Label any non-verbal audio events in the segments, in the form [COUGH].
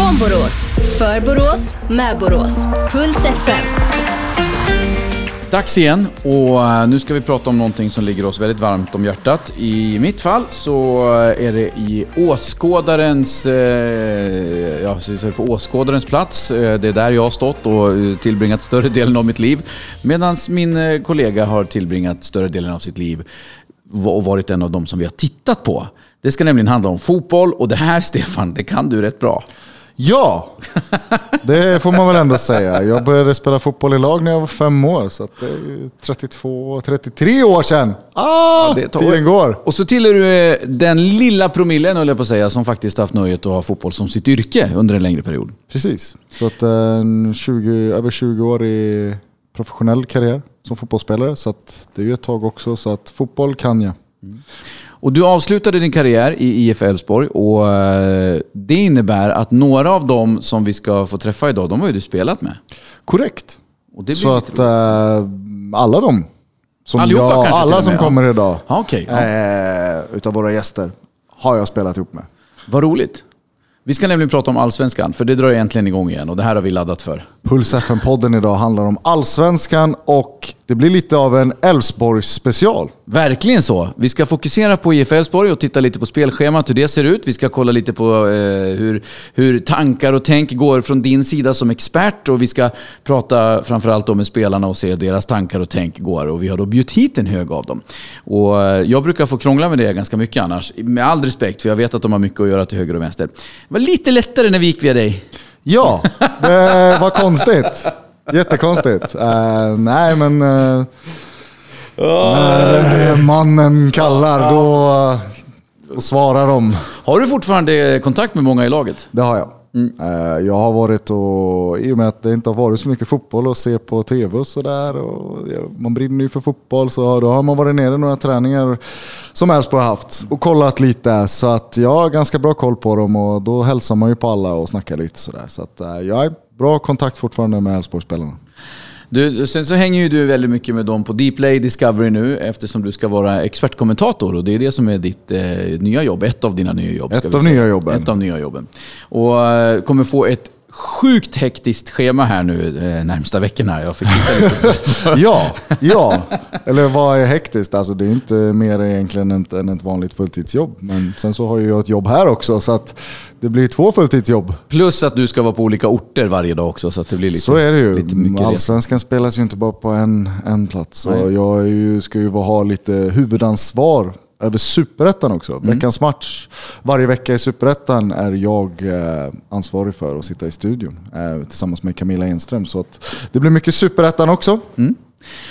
Från Borås, för Borås, med Borås. Puls FM. Dags igen och eh, nu ska vi prata om någonting som ligger oss väldigt varmt om hjärtat. I mitt fall så eh, är det i åskådarens, eh, ja, så på åskådarens plats. Det är där jag har stått och tillbringat större delen av mitt liv. Medan min kollega har tillbringat större delen av sitt liv och varit en av dem som vi har tittat på. Det ska nämligen handla om fotboll och det här [LAUGHS] Stefan, det kan du rätt bra. Ja, det får man väl ändå säga. Jag började spela fotboll i lag när jag var fem år, så det är ju 32, 33 år sedan. Ah, tar- tiden går. Och så tillhör du eh, den lilla promillen, höll jag på att säga, som faktiskt haft nöjet att ha fotboll som sitt yrke under en längre period. Precis, så att en 20, över 20 år i professionell karriär som fotbollsspelare. Så det är ju ett tag också, så att fotboll kan jag. Och du avslutade din karriär i IF Elfsborg och eh, det innebär att några av dem som vi ska få träffa idag, de har ju du spelat med. Korrekt. Så att eh, alla de som, Allihopa jag, alla som ja. kommer idag Ja, okej. Ja. eh, utav våra gäster har jag spelat ihop med. Vad roligt. Vi ska nämligen prata om Allsvenskan, för det drar egentligen igång igen och det här har vi laddat för. Puls FM-podden idag handlar om Allsvenskan och det blir lite av en Elfsborgs special. Verkligen så. Vi ska fokusera på IF Elfsborg och titta lite på spelschemat, hur det ser ut. Vi ska kolla lite på eh, hur, hur tankar och tänk går från din sida som expert och vi ska prata framförallt om med spelarna och se hur deras tankar och tänk går. Och vi har då bjudit hit en hög av dem. Och eh, jag brukar få krångla med det ganska mycket annars. Med all respekt, för jag vet att de har mycket att göra till höger och vänster. Det var lite lättare när vi gick via dig. Ja, [LAUGHS] det var konstigt. Jättekonstigt. Eh, nej, men eh, när eh, mannen kallar då, då svarar de. Har du fortfarande kontakt med många i laget? Det har jag. Eh, Jag har varit och, i och med att det inte har varit så mycket fotboll att se på tv och sådär. Man brinner ju för fotboll så då har man varit nere några träningar som Elfsborg har haft och kollat lite. Så att jag har ganska bra koll på dem och då hälsar man ju på alla och snackar lite sådär. Så att har bra kontakt fortfarande med Elfsborgsspelarna. Du, sen så hänger ju du väldigt mycket med dem på Dplay Discovery nu eftersom du ska vara expertkommentator och det är det som är ditt eh, nya jobb. Ett av dina nya jobb. Ett av säga. nya jobben. Ett av nya jobben. Och eh, kommer få ett sjukt hektiskt schema här nu eh, närmsta veckorna. Jag fick. [LAUGHS] Ja, ja. Eller vad är hektiskt? Alltså det är inte mer egentligen än än ett vanligt fulltidsjobb. Men sen så har jag ett jobb här också så att det blir två fulltidsjobb. Plus att du ska vara på olika orter varje dag också så att det blir lite Så är det ju. Allsvenskan spelas ju inte bara på en, en plats. Jag ju, ska ju ha lite huvudansvar över superettan också. Mm. Veckans match varje vecka i superettan är jag eh, ansvarig för att sitta i studion eh, tillsammans med Camilla Enström. Så att det blir mycket superettan också.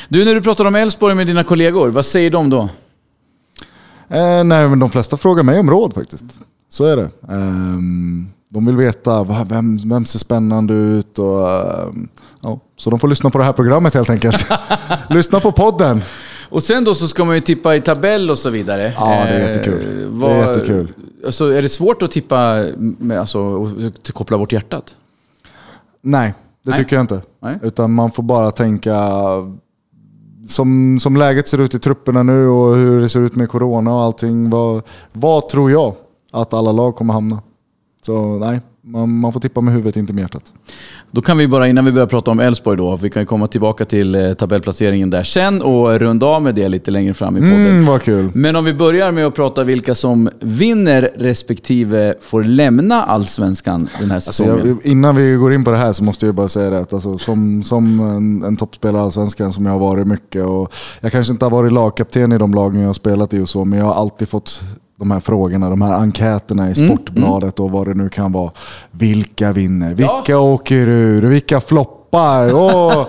Du, när du pratar om Elfsborg med dina kollegor, vad säger de då? Eh, nej, men de flesta frågar mig om råd faktiskt. Så är det. Ehm, de vill veta va- vem, vem ser spännande ut. Och, ehm, ja, så de får lyssna på det här programmet helt enkelt. [LAUGHS] lyssna på podden. Och sen då så ska man ju tippa i tabell och så vidare. Ja, det är Eh, jättekul. vad- Det är jättekul. Alltså, är det svårt att tippa, med, alltså, och koppla bort hjärtat? Nej, det Nej. tycker jag inte. Nej. Utan man får bara tänka som, som läget ser ut i trupperna nu och hur det ser ut med corona och allting. Vad, vad tror jag att alla lag kommer hamna? Så nej, man, man får tippa med huvudet, inte med hjärtat. Då kan vi bara, innan vi börjar prata om Elfsborg då, vi kan ju komma tillbaka till eh, tabellplaceringen där sen och runda av med det lite längre fram i podden. Mm, vad kul. Men om vi börjar med att prata vilka som vinner respektive får lämna Allsvenskan den här Alltså säsongen. jag, innan vi går in på det här så måste jag bara säga det att alltså, som, som en, en toppspelare i Allsvenskan som jag har varit mycket och jag kanske inte har varit lagkapten i de lagen jag har spelat i och så men jag har alltid fått de här frågorna, de här enkäterna i Sportbladet och vad det nu kan vara. Vilka vinner? Vilka åker ur? Vilka floppar? [LAUGHS] Åh!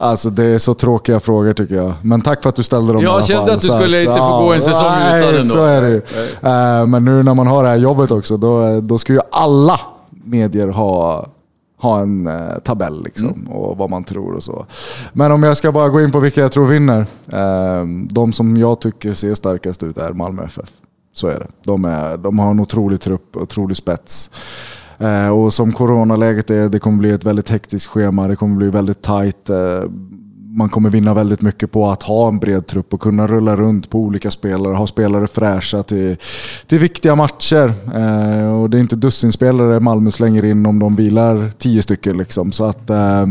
Alltså det är så tråkiga frågor tycker jag. Men tack för att du ställde dem Jag i alla kände fall. att du Så skulle inte få gå en säsong nej, utan ändå. så är det ju. Eh, Men nu när man har det här jobbet också, då, då ska ju alla medier ha, ha en eh, tabell liksom, Mm. och vad man tror och så. Men om jag ska bara gå in på vilka jag tror vinner. Eh, de som jag tycker ser starkast ut är Malmö FF. Så är det. De, är, de har en otrolig trupp, otrolig spets. Eh, och som coronaläget är, det kommer bli ett väldigt hektiskt schema. Det kommer bli väldigt tajt. Eh, man kommer vinna väldigt mycket på att ha en bred trupp och kunna rulla runt på olika spelare, ha spelare fräscha till, till viktiga matcher. Eh, och det är inte dussinspelare Malmö slänger in om de vilar tio stycken. Liksom. Så att, eh,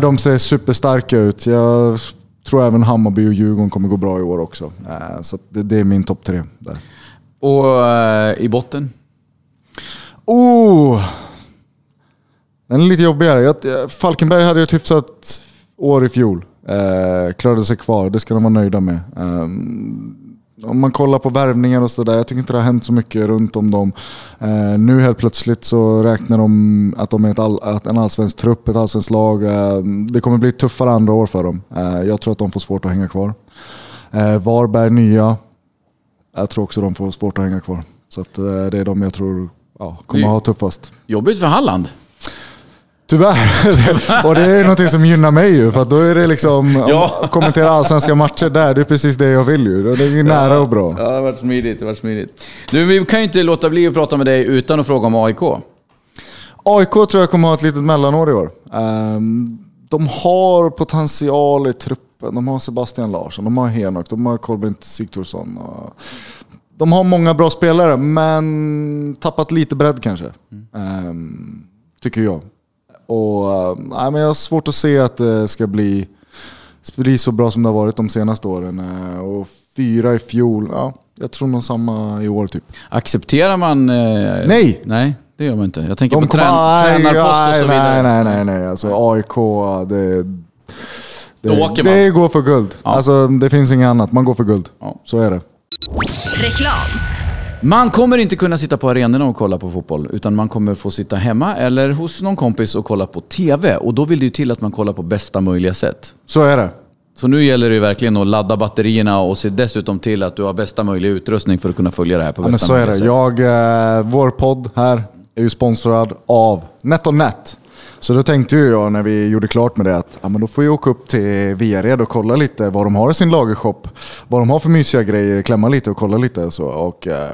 de ser superstarka ut. Jag tror även Hammarby och Djurgården kommer gå bra i år också. Eh, så det, det, är min topp tre. Där. Och eh, i botten? Oh! Den är lite jobbigare. Falkenberg hade ett hyfsat år i fjol. Eh, klarade sig kvar, det ska de vara nöjda med. Eh, om man kollar på värvningar och sådär, jag tycker inte det har hänt så mycket runt om dem. Eh, nu helt plötsligt så räknar de att de är all, en allsvensk trupp, ett allsvenskt lag. Eh, det kommer bli tuffare andra år för dem. Eh, jag tror att de får svårt att hänga kvar. Eh, Varberg nya, jag tror också de får svårt att hänga kvar. Så att, det är de jag tror ja, kommer att ha tuffast. Jobbigt för Halland. Tyvärr. och det är något som gynnar mig ju. För då är det liksom, ja. kommentera allsvenska matcher där, det är precis det jag vill ju. Det är nära och bra. Ja, det har varit smidigt. Det har varit smidigt. Du, vi kan ju inte låta bli att prata med dig utan att fråga om AIK. AIK tror jag kommer ha ett litet mellanår i år. Ehm, de har potential i truppen. De har Sebastian Larsson, de har Henok, de har Kolbin Sigthorsson. De har många bra spelare, men tappat lite bredd kanske. Mm. Tycker jag. Och, äh, men jag har svårt att se att det ska bli, bli så bra som det har varit de senaste åren. Äh, och fyra i fjol, ja, jag tror nog samma i år typ. Accepterar man... Eh, nej! Nej, det gör man inte. Jag tänker de på trän tränarpost och så vidare. Nej, nej, nej. nej. Alltså AIK, det... Det, det, det går för guld. Ja. Alltså, det finns inget annat. Man går för guld. Ja. Så är det. Reklam. Man kommer inte kunna sitta på arenorna och kolla på fotboll, utan man kommer få sitta hemma eller hos någon kompis och kolla på TV. Och då vill det ju till att man kollar på bästa möjliga sätt. Så är det. Så nu gäller det ju verkligen att ladda batterierna och se dessutom till att du har bästa möjliga utrustning för att kunna följa det här på bästa ja, men så är det. Jag, eh, vår podd här är ju sponsrad av NetOnNet. Så då tänkte ju jag när vi gjorde klart med det att ja, men då får jag åka upp till Viared och kolla lite vad de har i sin lagershop. Vad de har för mysiga grejer, klämma lite och kolla lite. Så. Och, eh,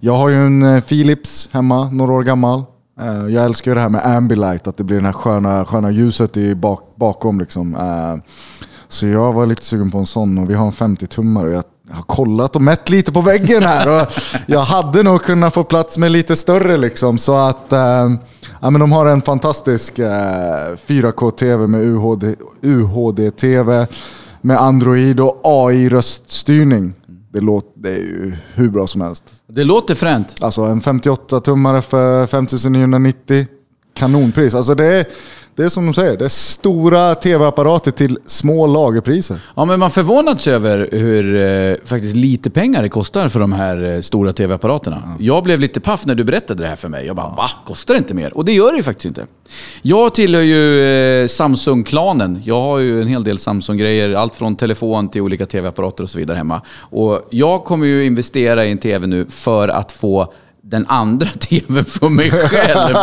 jag har ju en eh, Philips hemma, några år gammal. Eh, jag älskar ju det här med Ambilight, att det blir det här sköna, sköna ljuset i bak, bakom. Liksom. Eh, så jag var lite sugen på en sån och vi har en 50-tummare. Jag har kollat och mätt lite på väggen här och jag hade nog kunnat få plats med lite större. Liksom. Så att ja, men de har en fantastisk 4K-TV med UHD, UHD-TV med Android och AI-röststyrning. Det, låter, det är ju hur bra som helst. Det låter fränt. Alltså en 58-tummare för 5990. Kanonpris. Alltså det är, det är som de säger, det är stora tv-apparater till små lagerpriser. Ja, men man förvånats över hur eh, faktiskt lite pengar det kostar för de här eh, stora tv-apparaterna. Ja. Jag blev lite paff när du berättade det här för mig. Jag bara, va? Kostar det inte mer? Och det gör det ju faktiskt inte. Jag tillhör ju eh, Samsung-klanen. Jag har ju en hel del Samsung-grejer. Allt från telefon till olika tv-apparater och så vidare hemma. Och jag kommer ju investera i en tv nu för att få den andra [LAUGHS] tvn för mig själv.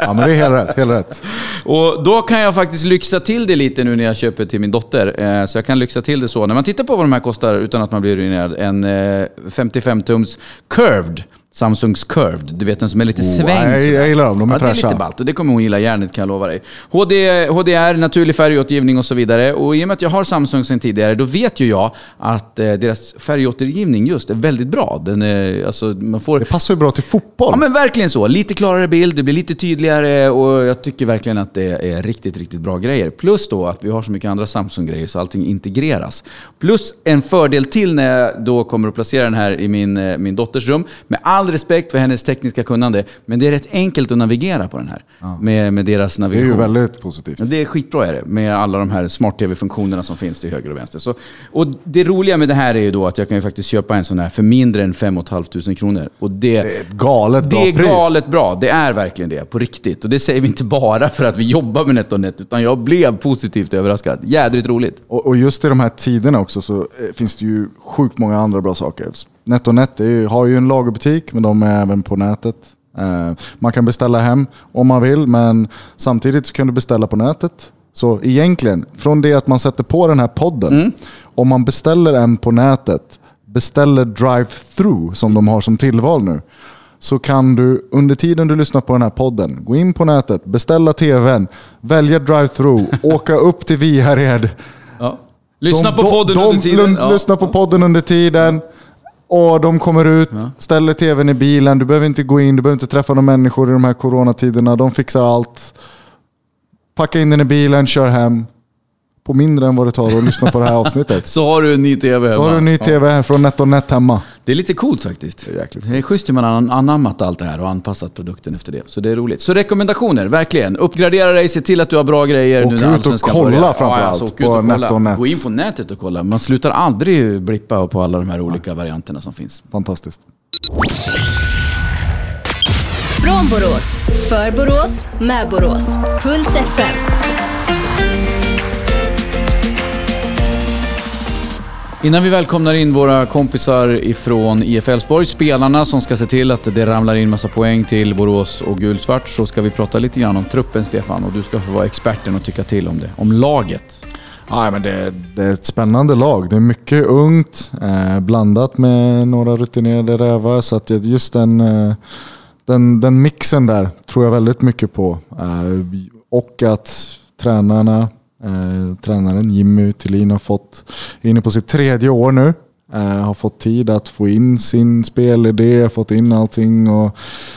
ja, men det är helt rätt, helt rätt. Och då kan jag faktiskt lyxa till det lite nu när jag köper till min dotter. Eh, så jag kan lyxa till det så. När man tittar på vad de här kostar utan att man blir ruinerad. En 55-tums eh, curved Samsungs Curved, du vet den som är lite oh, svängd. Jag, jag gillar dem, de är ja, fräscha. Det är lite ballt och det kommer hon gilla järnet kan jag lova dig. HD, HDR, naturlig färgåtergivning och så vidare. Och i och med att jag har Samsung sedan tidigare, då vet ju jag att eh, deras färgåtergivning just är väldigt bra. Den är, alltså, man får... Det passar ju bra till fotboll. Ja men verkligen så. Lite klarare bild, det blir lite tydligare och jag tycker verkligen att det är riktigt, riktigt bra grejer. Plus då att vi har så mycket andra Samsung-grejer så allting integreras. Plus en fördel till när jag då kommer att placera den här i min, eh, min dotters rum. Med all all respekt för hennes tekniska kunnande, men det är rätt enkelt att navigera på den här. Ja. Med, med deras navigation. Det är ju väldigt positivt. Det är skitbra är det, med alla de här smart-tv-funktionerna som finns till höger och vänster. Så, och det roliga med det här är ju då att jag kan ju faktiskt köpa en sån här för mindre än 5 500 kronor. Och det, det är ett galet bra Det är pris. galet bra. Det är verkligen det, på riktigt. Och det säger vi inte bara för att vi jobbar med NetOnNet, utan jag blev positivt överraskad. Jädrigt roligt. Och, och just i de här tiderna också så eh, finns det ju sjukt många andra bra saker. NetOnNet har ju en lagerbutik, men de är även på nätet. Eh, man kan beställa hem om man vill, men samtidigt så kan du beställa på nätet. Så egentligen, från det att man sätter på den här podden, mm. om man beställer en på nätet, beställer drive-through som de har som tillval nu, så kan du under tiden du lyssnar på den här podden gå in på nätet, beställa tvn, välja drive-through, [LAUGHS] åka upp till Viared. Ja. Lyssna De- på de- podden de under tiden. Ja. Lyssna på podden under tiden. Och de kommer ut, ställer tvn i bilen. Du behöver inte gå in, du behöver inte träffa några människor i de här coronatiderna. De fixar allt. Packa in den i bilen, kör hem. På mindre än vad det tar att lyssna på det här avsnittet. [LAUGHS] Så har du en ny TV Så har du en ny tv från NetOnNet hemma. Det är lite coolt faktiskt. Det är jäkligt Det är schysst hur man har anammat allt det här och anpassat produkten efter det. Så det är roligt. Så rekommendationer, verkligen. Uppgradera dig, se till att du har bra grejer Åk nu ut när och Allsvenskan kolla börjar. framför allt åk ut på och kolla. NetOnNet. Gå in på nätet och kolla. Man slutar aldrig blippa på alla de här olika varianterna som finns. Fantastiskt. Från Borås, för Borås, med Borås. Puls FM. Innan vi välkomnar in våra kompisar ifrån IF Elfsborg, spelarna som ska se till att det ramlar in massa poäng till Borås och gulsvart, så ska vi prata lite grann om truppen Stefan och du ska få vara experten och tycka till om det. Om laget. Ja, men det, det är ett spännande lag. Det är mycket ungt, eh, blandat med några rutinerade rävar. Så att just den, eh, den, den mixen där tror jag väldigt mycket på. Eh, och att tränarna, eh, tränaren Jimmy Tillin har fått, är inne på sitt tredje år nu. Eh, har fått tid att få in sin spelidé, fått in allting. Och,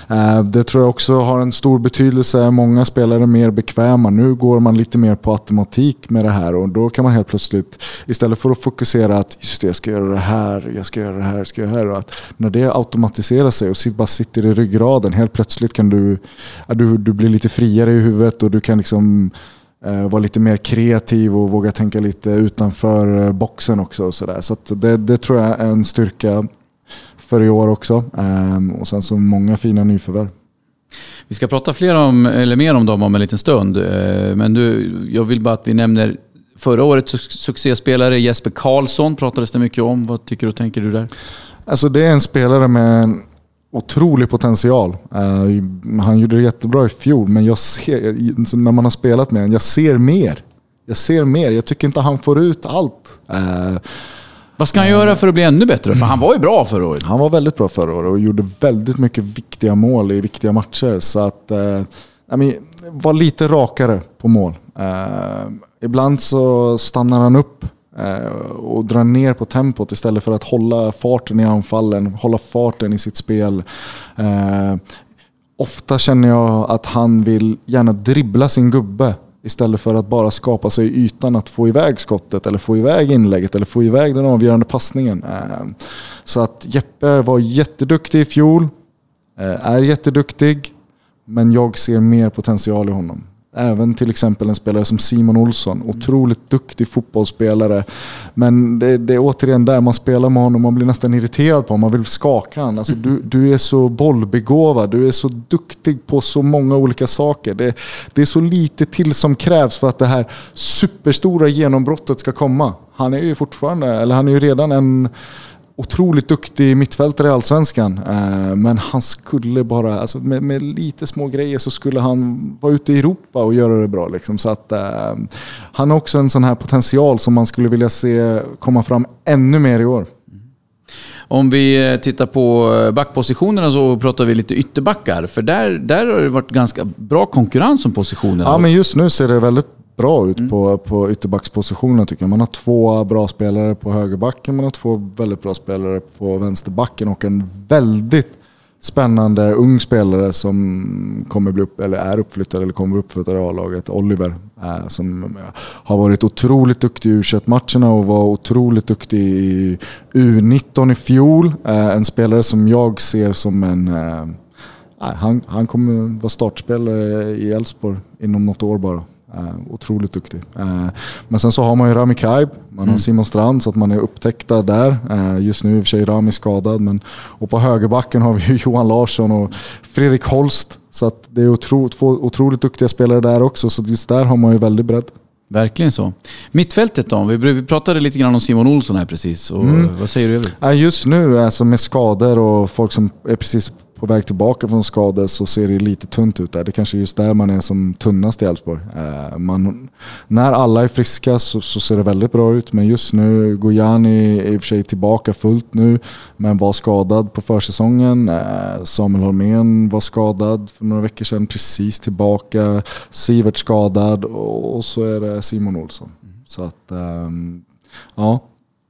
eh, det tror jag också har en stor betydelse. Många spelare är mer bekväma. Nu går man lite mer på automatik med det här och då kan man helt plötsligt, istället för att fokusera att just det, jag ska göra det här, jag ska göra det här, jag ska göra det här. Och att när det automatiserar sig och bara sitter i ryggraden, helt plötsligt kan du, du, du blir lite friare i huvudet och du kan liksom vara lite mer kreativ och våga tänka lite utanför eh, boxen också. Och så där. så det, det tror jag är en styrka för i år också. Ehm, och sen så många fina nyförvärv. Vi ska prata fler om, eller mer om dem om en liten stund. Eh, Men du, jag vill bara att vi nämner förra årets su- succéspelare Jesper Karlsson pratades det mycket om. Vad tycker och tänker du där? Alltså det är en spelare med en otrolig potential. Eh, han gjorde det jättebra i fjol, men jag ser, när man har spelat med honom, jag ser mer. Jag ser mer. Jag tycker inte han får ut allt. Eh, Vad ska han göra för att bli ännu bättre? För han var ju bra förra året. Han var väldigt bra förra året och gjorde väldigt mycket viktiga mål i viktiga matcher. Så att, eh, men, var lite rakare på mål. Eh, ibland så stannar han upp Eh, och drar ner på tempot istället för att hålla farten i anfallen, hålla farten i sitt spel. Eh, ofta känner jag att han vill gärna dribbla sin gubbe istället för att bara skapa sig ytan att få iväg skottet eller få iväg inlägget eller få iväg den avgörande passningen. Eh, så att Jeppe var jätteduktig i fjol, eh, är jätteduktig, men jag ser mer potential i honom. Även till exempel en spelare som Simon Olsson, otroligt duktig fotbollsspelare. Men det, det är återigen där man spelar med honom, man blir nästan irriterad på honom, man vill skaka honom. Alltså, du, du är så bollbegåvad, du är så duktig på så många olika saker. Det, det är så lite till som krävs för att det här superstora genombrottet ska komma. Han är ju fortfarande, eller han är ju redan en otroligt duktig mittfältare i Allsvenskan. Eh, Men han skulle bara, alltså med, med lite små grejer så skulle han vara ute i Europa och göra det bra. Liksom. Så att, eh, han har också en sån här potential som man skulle vilja se komma fram ännu mer i år. Om vi eh, tittar på backpositionerna så pratar vi lite ytterbackar. För där, där har det varit ganska bra konkurrens om positionerna. Ja, men just nu ser det väldigt bra ut på, på ytterbackspositionen tycker jag. Man har två bra spelare på högerbacken, man har två väldigt bra spelare på vänsterbacken och en väldigt spännande ung spelare som kommer bli upp, eller är uppflyttad eller kommer bli uppflyttad i A-laget, Oliver. Eh, som eh, har varit otroligt duktig i u matcherna och var otroligt duktig i U19 i fjol. Eh, en spelare som jag ser som en han, han kommer vara startspelare i Elfsborg inom något år bara. Uh, otroligt duktig. Uh, men sen så har man ju Rami Kaib, man har Simon Strand så att man är upptäckta där. Uh, just nu i och för sig Rami skadad. Men, och på högerbacken har vi ju [LAUGHS] Johan Larsson och Fredrik Holst. Så att det är otro, två otroligt duktiga spelare där också. Så just där har man ju väldigt bredd. Verkligen så. Mittfältet då? Vi, pratade lite grann om Simon Olsson här precis. Och Mm. Vad säger du övrigt? Just nu, alltså med skador och folk som är precis på väg tillbaka från skador så ser det lite tunt ut där. Det kanske är just där man är som tunnast i Elfsborg. Eh, man, när alla är friska så, så, ser det väldigt bra ut, men just nu, Gojani är i och för sig tillbaka fullt nu, men var skadad på försäsongen. Eh, Samuel Holmén var skadad för några veckor sedan, precis tillbaka. Sivert skadad och, så är det Simon Olsson. Så att, eh, ja,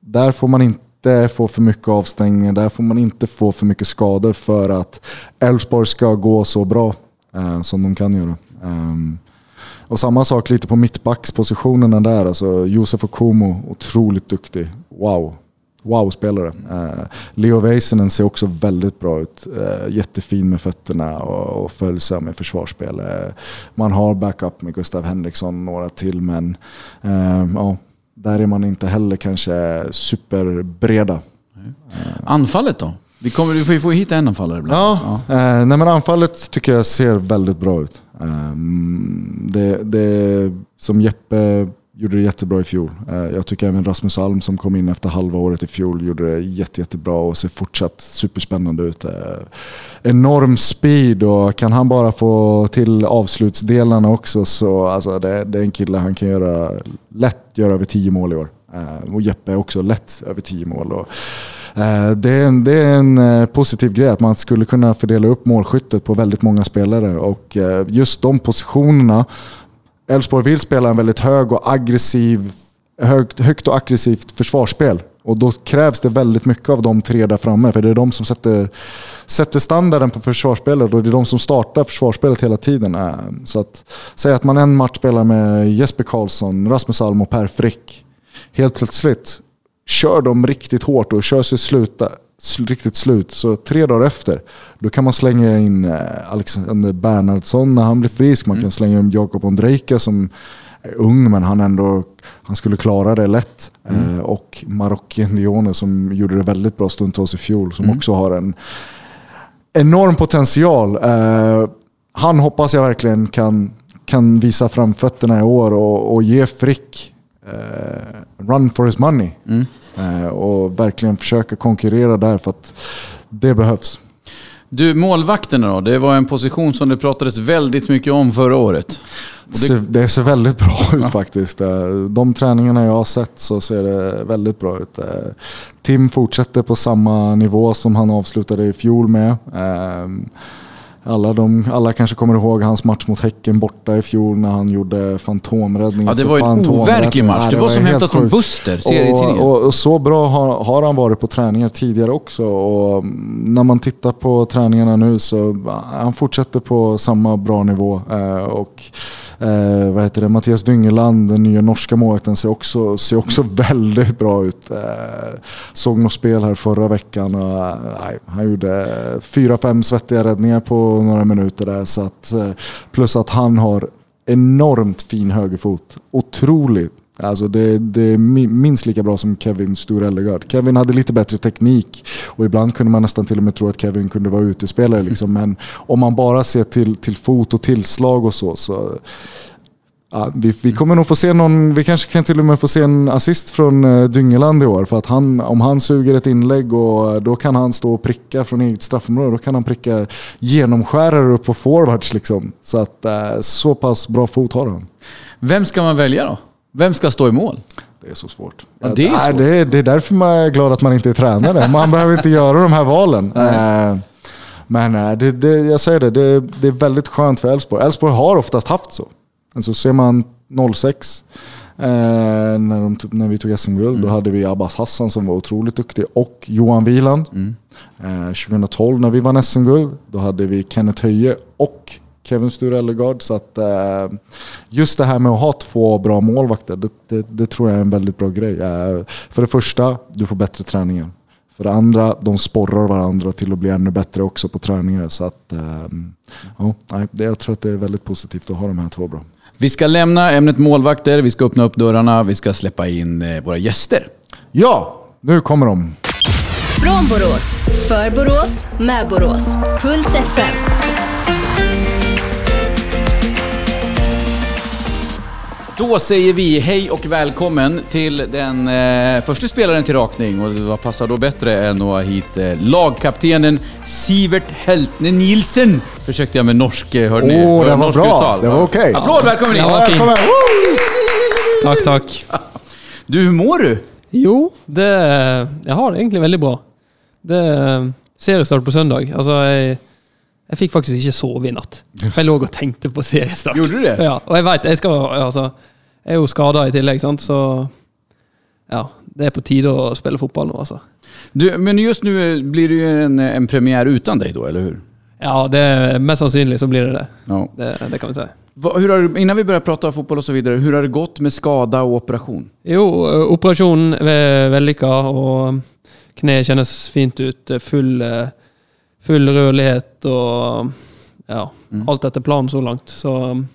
där får man inte inte få för mycket avstängningar, där får man inte få för mycket skador för att Elfsborg ska gå så bra eh, som de kan göra. Um, och samma sak lite på mittbackspositionerna där. Alltså Josef Okumo, otroligt duktig. Wow. Wow-spelare. Eh, Leo Väisänen ser också väldigt bra ut. Eh, jättefin med fötterna och, och följsam i försvarsspel. Eh, man har backup med Gustav Henriksson och några till men eh, ja, där är man inte heller kanske superbreda. Anfallet då? Vi, kommer, vi får ju få hit en anfallare ibland. Ja, ja. Eh, nej men anfallet tycker jag ser väldigt bra ut. Eh, det, det, som Jeppe gjorde det jättebra i fjol. Eh, jag tycker även Rasmus Alm som kom in efter halva året i fjol gjorde det jätte, jättebra och ser fortsatt superspännande ut. Eh, enorm speed och kan han bara få till avslutsdelarna också så alltså det, det är en kille han kan göra lätt göra över tio mål i år. Eh, och Jeppe är också lätt över tio mål. Och, det är, en, det är en positiv grej att man skulle kunna fördela upp målskyttet på väldigt många spelare och just de positionerna Elfsborg vill spela en väldigt hög och aggressiv, högt, högt och aggressivt försvarsspel. Och då krävs det väldigt mycket av de tre där framme. För det är de som sätter, sätter standarden på försvarsspelet och det är de som startar försvarsspelet hela tiden. Eh, så att säga att man en match spelar med Jesper Karlsson, Rasmus Alm och Per Frick. Helt plötsligt kör de riktigt hårt och kör sig sluta, riktigt slut. Så tre dagar efter, då kan man slänga in eh, Alexander Bernhardsson när han blir frisk. Man kan mm. slänga in Jakob Ondrejka som är ung men han ändå han skulle klara det lätt. Mm. Eh, och Marocchien Dione som gjorde det väldigt bra stundtals i fjol som mm. också har en enorm potential. Eh, han hoppas jag verkligen kan, kan visa framfötterna i år och, och ge Frick eh, run for his money. Mm. Eh, och verkligen försöka konkurrera där för att det behövs. Du, målvakterna då? Det var en position som det pratades väldigt mycket om förra året. Det... det ser väldigt bra ut ja. faktiskt. Eh, de träningarna jag har sett så ser det väldigt bra ut. Eh, Tim fortsätter på samma nivå som han avslutade i fjol med. Alla, de, alla kanske kommer ihåg hans match mot Häcken borta i fjol när han gjorde fantomräddning Ja, det var en overklig match. det, det, var, som hämtat från Buster, serietidningen. Och, och, och, så bra har, har, han varit på träningar tidigare också. Och när man tittar på träningarna nu så han fortsätter på samma bra nivå. Eh, och Eh, vad heter det? Mattias Dyngeland, den nya norska målvakten, ser också, ser också [LAUGHS] väldigt bra ut. Eh, såg något spel här förra veckan och eh, nej, han gjorde fyra, fem svettiga räddningar på några minuter där. Så att, eh, plus att han har enormt fin högerfot. Otroligt Alltså det, det, är minst lika bra som Kevin Sturellegard. Kevin hade lite bättre teknik och ibland kunde man nästan till och med tro att Kevin kunde vara utespelare. Liksom. Men om man bara ser till, till fot och tillslag och så, så ja, vi, vi, kommer nog få se någon, vi kanske kan till och med få se en assist från eh, Dyngeland i år. För att han, om han suger ett inlägg och eh, då kan han stå och pricka från eget straffområde. Då kan han pricka genomskärare upp på forwards. Liksom. Så att eh, så pass bra fot har han. Vem ska man välja då? Vem ska stå i mål? Det är så svårt. Ja, det, är Nej, det, är, det, är därför man är glad att man inte är tränare. Man behöver inte göra de här valen. [LAUGHS] Eh, men eh, det, det, jag säger det, det, det är väldigt skönt för Elfsborg. Elfsborg har oftast haft så. Alltså ser man 06, eh, när, de, när vi tog SM-guld, mm. då hade vi Abbas Hassan som var otroligt duktig och Johan Wieland. Mm. Eh, 2012 när vi vann SM-guld, då hade vi Kenneth Höje och Kevin Sture Ellegard. Så att, eh, just det här med att ha två bra målvakter, det, det, det tror jag är en väldigt bra grej. Eh, för det första, du får bättre träningar. För det andra, de sporrar varandra till att bli ännu bättre också på träningar. Så att, eh, ja, jag tror att det är väldigt positivt att ha de här två bra. Vi ska lämna ämnet målvakter, vi ska öppna upp dörrarna, vi ska släppa in våra gäster. Ja, nu kommer de. Från Borås, för Borås, med Borås. Puls FM. Då säger vi hej och välkommen till den eh, första spelaren till rakning och vad passar då bättre än att ha hit eh, lagkaptenen Sivert Heltne Nielsen. Försökte jag med norsk, eh, hörde ni? Åh, Hör- det var bra. uttal, Det va? var okej. Applåd, välkommen in! Ja. Välkommen! Tack, tack. [LAUGHS] Du, hur mår du? Jo, det, jag har det egentlig veldig bra. Det er seriestart på søndag. Altså, jeg, jeg fikk faktisk ikke sove i natt. Jeg lå og tenkte på seriestart. Gjorde du det? Ja, og jeg vet, jeg altså, Jeg er jo skada i tillegg, sant? så ja, det er på tide å spille fotball nå, altså. du? Men just nu eh, blir det ju en, en premiär utan dig då, eller hur? Ja, det er, mest sannsynlig så blir det det. Ja. Det, det kan vi si. Va- Hur har, innan vi börjar prata fotboll och så vidare, hur har det gått med skada och operation? Jo, operasjonen er vellykka, og kneet kjennes fint ut. Full, eh, full rørlighet og ja, alt etter planen så langt. Så um,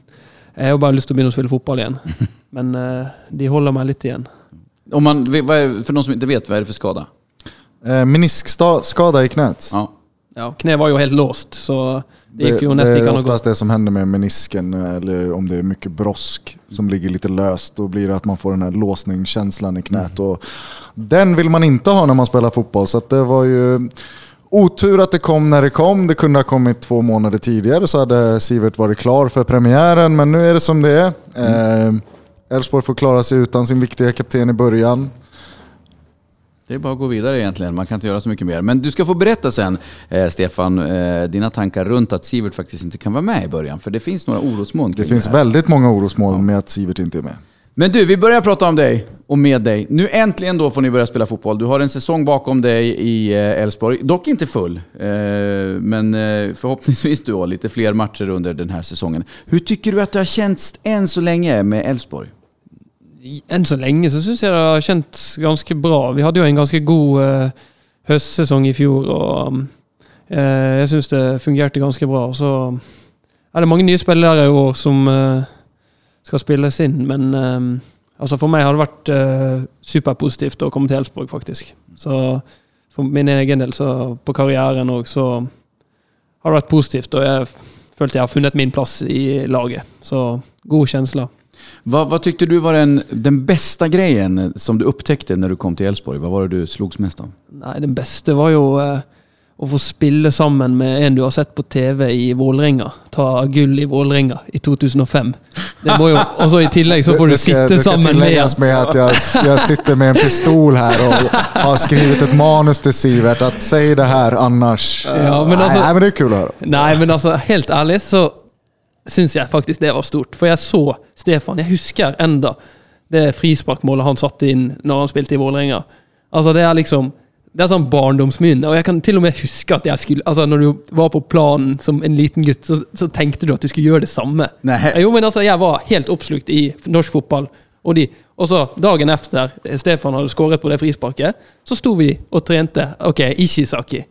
jeg har jo bare lyst til å begynne å spille fotball igjen. [LAUGHS] Men eh, de holder meg litt igjen. Om man, vad är, för någon som inte vet, vad är det för skada? Eh, Meniskskada i knät. Ja. Ja, Kneet var jo helt låst, så det gikk jo det nesten är oftast det som händer med menisken eller om det är mycket brosk som ligger lite löst. Då blir det att man får den här låsningskänslan i knät. Och den vill man inte ha när man spelar fotboll. Så att det var ju otur att det kom när det kom. Det kunde ha kommit två månader tidigare så hade Sivert varit klar för premiären. Men nu är det som det är. Eh, Elfsborg får klara sig utan sin viktiga kapten i början. Det är bara att gå vidare egentligen, man kan inte göra så mycket mer. Men du ska få berätta sen, eh, Stefan, eh, dina tankar runt att Sivert faktiskt inte kan vara med i början. För det finns några orosmoln Det finns här. väldigt många orosmoln med att Sivert inte är med. Men du, vi börjar prata om dig och med dig. Nu äntligen då får ni börja spela fotboll. Du har en säsong bakom dig i eh, Elfsborg. Dock inte full, eh, men eh, förhoppningsvis du har lite fler matcher under den här säsongen. Hur tycker du att det har känts än så länge med Elfsborg? Än så länge så syns jag det har känts ganska bra. Vi hade ju en ganska god höstsäsong i fjol och mm, jag syns det fungerade ganska bra. Så är det många nya spelare i år som skal spilles inn, men eh, altså for meg har det vært eh, superpositivt å komme til Elfsborg, faktisk. Så for min egen del, så på karrieren òg, så har det vært positivt. Og jeg følte jeg har funnet min plass i laget. Så gode kjensler. Vad, vad tyckte du var den, den bästa grejen som du upptäckte när du kom till Elfsborg? Vad var det du slogs mest av? Nei, den beste var jo eh, å få spille sammen med en du har sett på TV i Vålerenga. Ta gull i Vålerenga i 2005. Det må jo, og så I tillegg så får du Det ska- sitte det ska sammen med tilläggas med att jag, jag sitter med en pistol här och har skrivit ett manus till Sivert att säg det här annars. Ja, men nej, nej, men det är kul att höra. Nei, men altså, helt ærlig så syns jeg faktisk det var stort. For jeg så Stefan. Jeg husker enda det frisparkmålet han satte inn når han spilte i Vålerenga. Altså, det er liksom det er sånn barndomsminne. Og jeg kan til og med huske at jeg skulle Altså, når du var på planen som en liten gutt, så, så tenkte du at du skulle gjøre det samme. Nej. Jo, men altså, jeg var helt oppslukt i norsk fotball. Og, de, og så dagen efter Stefan hadde skåret på det frisparket, så sto vi og trente Ok, Ishizaki.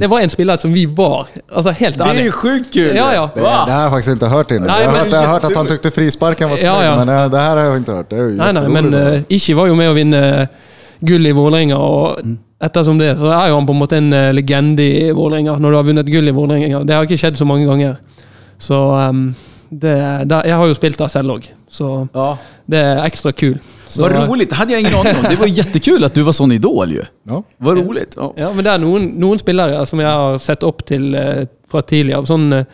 Det var en spiller som vi var. Altså, helt Det är ju sjukt kul! Ja, ja. Det, det här har jag faktiskt inte hört innan. Nej, jag, har men hört, jag har hört att han tyckte frisparken var snygg, Ja, ja. men det, det här har jag inte hört. Är ju nei, jätteroligt men att uh, Ishi var jo med å vinne gull i Vålerenga, og ettersom det, så er jo han på en måte en eh, legende i Vålerenga. Når du har vunnet gull i Vålerenga. Det har ikke skjedd så mange ganger. Så um, det, det, Jeg har jo spilt der selv òg, så Ja. det er ekstra kul. Så, Vad roligt, det hade jag ingen aning om. Det var jättekul att du var sån idol ju. Ja. Vad roligt. Ja. Ja, men det er noen, noen spillere som jeg har sett opp til eh, fra tidligere. Sånn, eh,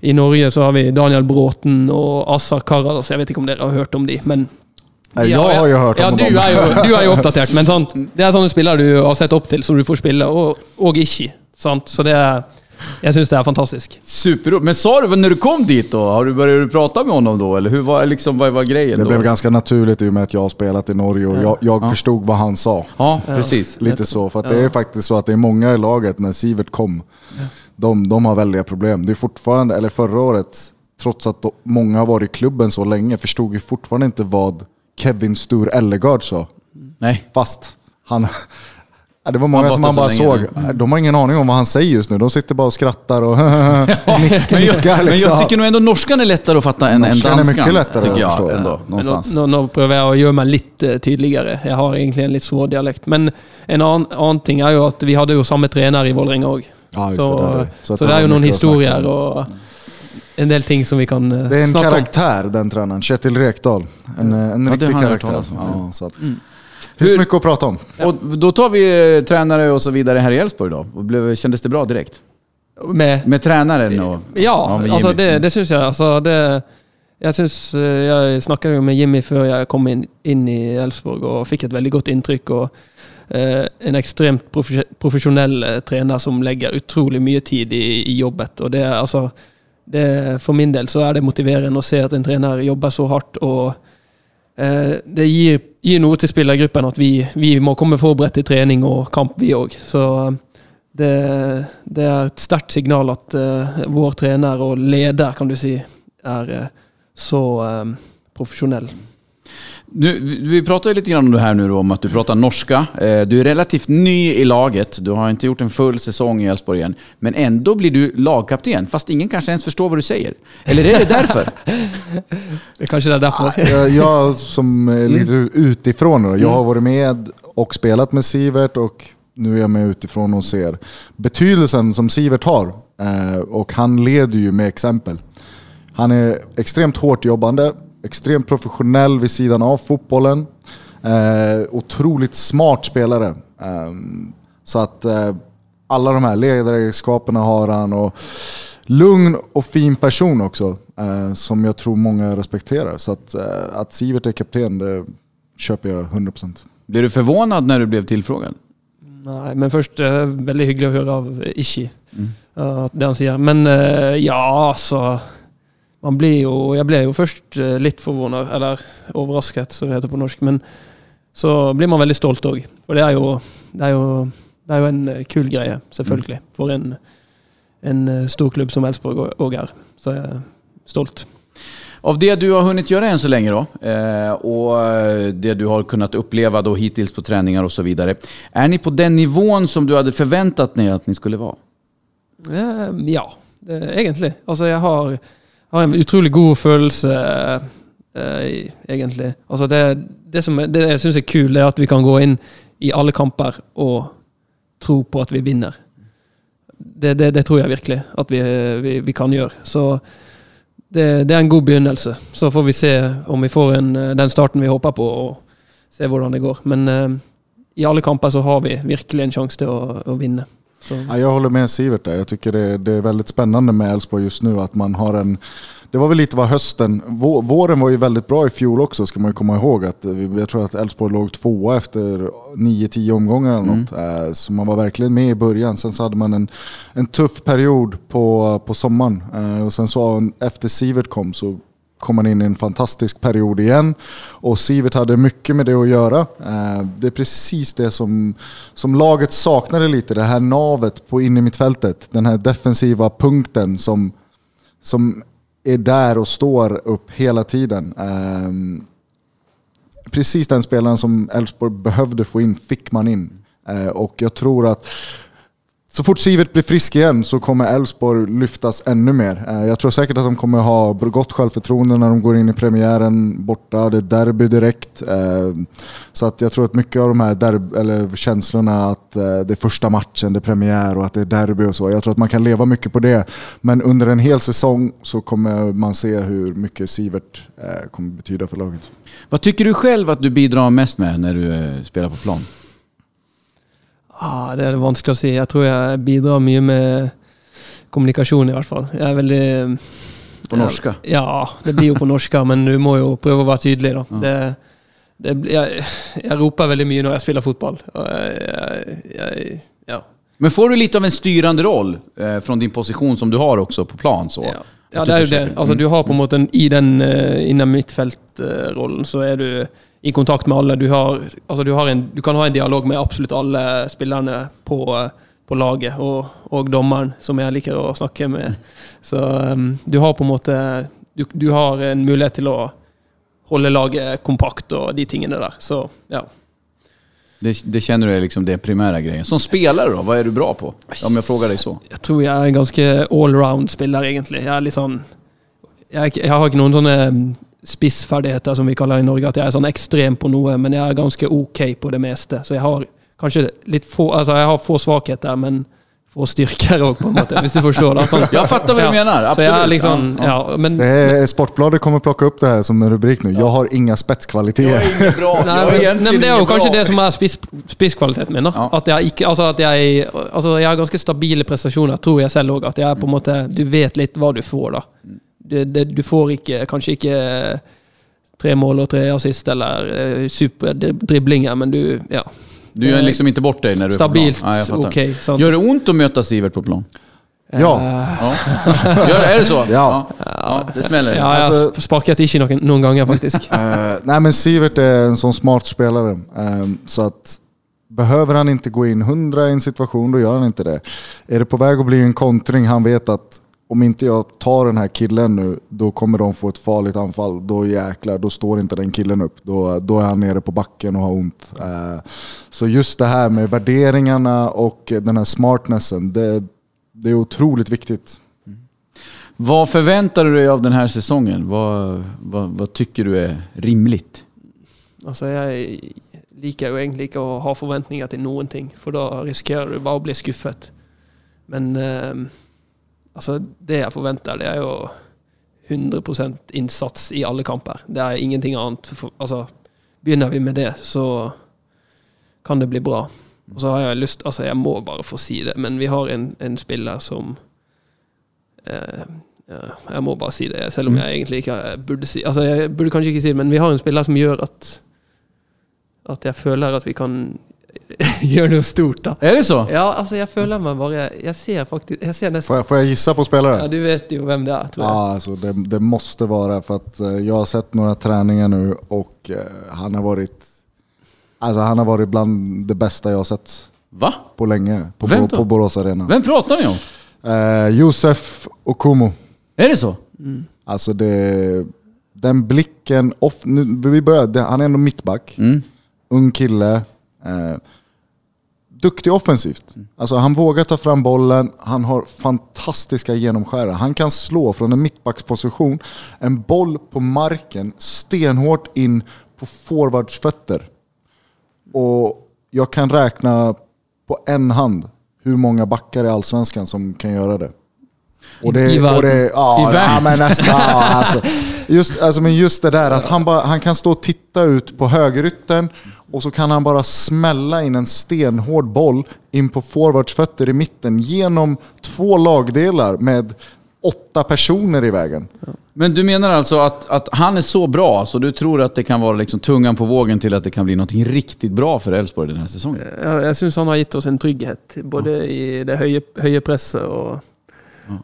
I Norge så har vi Daniel Bråten og Assar Karadas. Jeg vet ikke om dere har hørt om de, men Jag har ju hört ja, om du dem. er jo, du er jo oppdatert, [LAUGHS] men sant? det er sånne spillere du har sett opp til, som du får spille, og, og ikke. Sant? Så det er, jeg syns det er fantastisk. Superroligt. Men sa du när du kom dit då? Har du börjat prata med honom då? Eller hur var, liksom, vad var grejen Det då? blev ganska naturligt i och med att jag har spelat i Norge och jag, jag förstod vad han sa. Ja, precis. Lite så, för att det är faktiskt så att det är många i laget när Sivert kom. De, de har väldiga problem. Det är fortfarande, eller förra året, trots att många har varit i klubben så länge, förstod ju fortfarande inte vad Kevin Stur Ellegard sa. Nej. Fast han... Ja, det var många Han som så bara länge såg. De har ingen aning om vad han säger just nu. De sitter bara och skrattar och [LAUGHS] nickar. Men jag, nickar men liksom. jag tycker nog ändå norskan är lättare att fatta än, än Norskan är danskan. mycket lättare tycker att jag förstå. ändå, nå, någonstans. nå, nå prøver jeg å gjøre meg litt eh, tydeligere. Jeg har egentlig en litt svår dialekt. Men en annen ting er jo at vi hadde jo samme trener i Vålerenga òg. Ja, Så, det, det är det. så, att det han er har jo noen en del ting som vi kan eh, Det är en snakke om. karaktär den tränaren, Kjetil Rekdal. En, eh, en Ja, riktig jag karaktär. om. Ja, så att, finns Hur- mycket att prata om. Och då tar vi eh, tränare och så vidare här i Elfsborg då. Och blev, kändes det bra direkt? Med, Med tränaren och... Ja, altså Jimmy. det, det syns jeg. Altså det, eh, jeg snakket jo med Jimmy før jeg kom inn, inn i Elfsborg og fikk et veldig godt inntrykk. og eh, En ekstremt profes- profesjonell eh, trener som legger utrolig mye tid i, i jobbet. og det, altså, det, For min del så er det motiverende å se at en trener jobber så hardt. og eh, Det gir, gir noe til spillergruppen at vi, vi må komme forberedt til trening og kamp, vi òg. Så eh, det, det er et sterkt signal at eh, vår trener og leder, kan du si, er eh, så eh, profesjonell. Nu, vi pratar ju lite grann om det här nu då, om att du pratar norska. Eh, Du är relativt ny i laget. Du har inte gjort en full säsong i Elfsborg än. Men ändå blir du lagkapten, fast ingen kanske ens förstår vad du säger. Eller är det därför? [LAUGHS] Det er derfor. Jag, jag som är lite utifrån, då, jag har varit med och spelat med Sivert och nu är jag med utifrån och ser betydelsen som Sivert har. Eh, och han leder ju med exempel. Han är extremt hårt jobbande, extremt professionell vid sidan av fotbollen. Eh, otroligt smart spelare. Eh, så att eh, alla de här ledaregenskaperna har han. Och lugn och fin person också. Eh, som jag tror många respekterar. Så att, eh, att Sivert är kapten, det köper jag 100%. Blev du förvånad när du blev tillfrågad? Nei, men først eh, veldig hyggelig å høre av Ishi, eh, det han sier. Men ja, altså man blir jo, Jeg ble jo først eh, litt forvånet, eller overrasket, som det heter på norsk. Men så blir man veldig stolt òg. For det er jo, det er jo, det er jo en eh, kul greie, selvfølgelig. For en, en eh, stor klubb som Elfsborg òg er. Så jeg er stolt. Av det du har hunnit göra än så länge då, och det du har kunnat uppleva då hittills på träningar och så vidare. Är ni på den nivån som du hade förväntat dig att ni skulle vara? Eh, Ja, egentlig. Altså, jeg har, har en utrolig god følelse, eh, egentlig. Altså, det, det som det jeg syns er kult, er at vi kan gå inn i alle kamper og tro på at vi vinner. Det, det, det tror jeg virkelig at vi, vi, vi kan gjøre. Så det, det er en god begynnelse. Så får vi se om vi får en, eh, den starten vi håper på, og se hvordan det går. Men eh, i alle kamper så har vi virkelig en sjanse til å, å vinne. Så. Ja, jag håller med Sivert där. Jag tycker det, det är väldigt spännande med Elfsborg just nu att man har en det var väl lite vad hösten, vå- våren var ju väldigt bra i fjol också ska man ju komma ihåg. Att jag tror att Elfsborg låg tvåa efter 9-10 omgångar eller något. Eh, Så man var verkligen med i början. Sen så hade man en, en tuff period på, på sommaren. Eh, Och sen så efter Sivert kom så kom man in i en fantastisk period igen. Och Sivert hade mycket med det att göra. Eh, det är precis det som, som laget saknade lite, det här navet på in i mittfältet. Den här defensiva punkten som, som är där och står upp hela tiden. Ehm, precis den spelaren som Elfsborg behövde få in fick man in. Eh, och jag tror att så fort Sivert blir frisk igen så kommer Elfsborg lyftas ännu mer. Eh, jag tror säkert att de kommer ha gott självförtroende när de går in i premiären borta. Det är derby direkt. Eh, så att jag tror att mycket av de här derb- eller känslorna att eh, det är första matchen, det är premiär och att det är derby och så. Jag tror att man kan leva mycket på det. Men under en hel säsong så kommer man se hur mycket Sivert kommer betyda för laget. Vad tycker du själv att du bidrar mest med när du spelar på plan? Ah, det er vanskelig å si. Jeg tror jeg bidrar mye med kommunikasjon, i hvert fall. Jeg er veldig På norska? Ja, det blir jo på norska, men du må jo prøve å være tydelig, da. Det, det, jeg, jeg roper veldig mye når jeg spiller fotball. Jeg, ja. Men får du lite av en styrande roll eh, från din position som du har också på plan? Så? Ja. Ja, det er jo det. försöker- Altså, du har på en måte en, I den uh, innen midtfeltrollen så er du i kontakt med alle. Du, har, altså, du, har en, du kan ha en dialog med absolutt alle spillerne på, på laget, og, og dommeren, som jeg liker å snakke med. Så um, du har på en måte du, du har en mulighet til å holde laget kompakt og de tingene der. Så ja. Det, det känner du är liksom det primära grejen. Som spelare då, vad är du bra på? Om jag frågar dig så. Jeg tror jeg er en ganske allround-spiller, egentlig. Jeg er litt sånn jeg, er ikke- jeg har ikke noen sånne mm, spissferdigheter, som vi kaller det i Norge, at jeg er sånn ekstrem på noe, men jeg er ganske ok på det meste. Så jeg har kanskje litt få Altså, jeg har få svakheter, men få styrker òg, på en måte. Hvis du forstår. da. [LAUGHS] Sånn. Jag fattar vad du menar, absolut. er liksom, Ja, men, Det är, Sportbladet kommer plocka upp det här som en rubrik nu. Jag har inga spetskvaliteter. Jag är ingen bra. Jag är men, men Det ingen kanskje bra. det som er spiss, spisskvaliteten min. Ja. At jeg ikke, altså at jeg, altså jeg har ganske stabile prestasjoner, tror jeg selv òg. At jeg er på en måte, du vet litt hva du får, da. Det, det, du får ikke, kanskje ikke tre mål og tre assist eller uh, superdriblinger, men du Ja. Du gör liksom inte bort dig när du är Stabilt på plan. Jag fattar. okej. sant? Gör det ont att möta Sivert på plan? Ja, Ja. Gör, är det så? Ja. ja. Det smäller. Ja, jeg har Altså- sp- sparket ikke noen, noen ganger, faktisk. [LAUGHS] Eh, nej men Sivert är en sån smart spelare. Eh, så att behöver han inte gå in 100 i en situation, då gör han inte det. Är det på väg att bli en kontring, han vet att om inte jag tar den här killen nu, då kommer de få ett farligt anfall. Då jäklar, då står inte den killen upp. Då, då är han nere på backen och har ont. Eh, så just det här med värderingarna och den här smartnessen, det, det är otroligt viktigt. Vad förväntar du dig av den här säsongen? Vad, vad, vad tycker du är rimligt? Altså, jeg liker jo egentlig ikke å ha forventninger til noen ting, for da risikerer du bare å bli skuffet. Men eh, altså, det jeg forventer, det er jo 100% innsats i alle kamper. Det er ingenting annet. Altså, begynner vi med det, så kan det bli bra. Og så har jeg lyst Altså, jeg må bare få si det, men vi har en, en spiller som eh, Jeg må bare si det, selv om jeg egentlig ikke burde si Altså, jeg burde kanskje ikke si det, men vi har en spiller som gjør at At jeg føler at vi kan [LAUGHS] gjøre noe stort, da. Är det så? Ja, altså, jeg føler meg bare Jeg ser faktisk Jeg ser nesten Får jag, får jag gissa på spelare? Ja, du vet jo hvem det er, tror jeg. Ja, alltså det, det måste vara för att eh, jag har sett några träningar nu och eh, han har varit Alltså han har varit bland det bästa jag har sett Va? på länge på, Vem då? på Borås Arena. Vem pratar ni om? Eh, Josef Okumu. Är det så? Alltså det, den blicken, off, nu, vi börjar, det, han är ändå mittback, Mm. ung kille. Eh, duktig offensivt. Alltså han vågar ta fram bollen, han har fantastiska genomskärare. Han kan slå från en mittbacksposition en boll på marken stenhårt in på forwards fötter. Och jag kan räkna på en hand hur många backar i Allsvenskan som kan göra det. Och det, I och det, ja, I ja, världen. men nästan. Ja, alltså, just, alltså, men just det där att han, bara, han kan stå och titta ut på högerytten och så kan han bara smälla in en stenhård boll in på forwards fötter i mitten genom två lagdelar med åtta personer i vägen. Men du menar alltså att, att han är så bra så du tror att det kan vara liksom tungan på vågen till att det kan bli något riktigt bra för Elfsborg den här säsongen? Ja, jeg syns han har gitt oss en trygghet, både i det høye, høye presset og,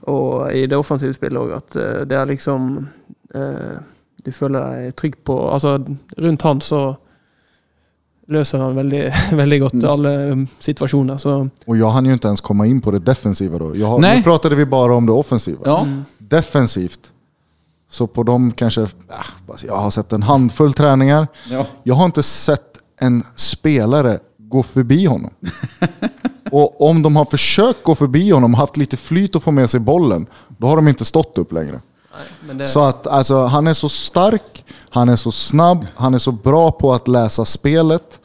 og i det offensive spillet òg. At eh, det er liksom eh, Du føler deg trygg på Altså, rundt han så løser han veldig, [LAUGHS] veldig godt alle um, situasjoner. Så Och jag hann ju inte ens komma in på det defensiva då. Jag har, Nej. nu pratade vi bara om det offensiva. Ja. Defensivt, så på de kanske, alltså jag har sett en handfull träningar. ja. Jag har inte sett en spelare gå förbi honom. [LAUGHS] Och om de har försökt gå förbi honom, haft lite flyt och få med sig bollen, då har de inte stått upp längre. men det, Så att alltså, han är så stark, han är så snabb, han är så bra på att läsa spelet.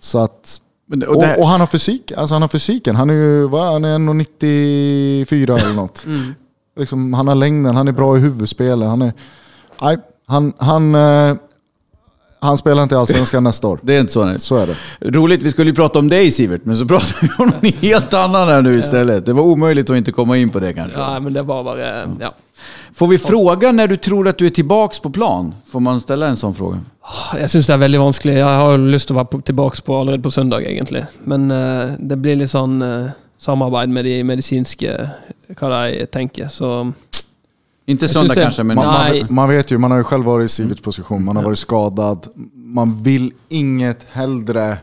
Så att, Men, och och, och han har fysik, alltså han har fysiken. Han är ju vad, han är 1,94 eller något. [LAUGHS] mm. Liksom, han har längden, han är bra i huvudspelet. Han, är, nej, han, han, eh, han spelar inte i Allsvenskan nästa år. [LAUGHS] det är inte så nej. Så är det. Roligt, vi skulle ju prata om dig Sivert, men så [LAUGHS] pratar vi om någon helt annan här nu istället. Det var omöjligt att inte komma in på det kanske. ja, men det var bare Ja. Får vi fråga när du tror att du är tillbaks på plan? Får man ställa en sån fråga? Jeg syns det er veldig vanskelig. Jeg har jo lyst til å være på- allerede på søndag, egentlig. Men eh, det blir litt sånn eh, samarbeid med de medisinske, hva de tenker. Så Inte Jag söndag det- kanske, men... Man, Nej. man, man vet ju, man har ju själv varit i Siverts position, man har varit skadad. Man vill inget hellre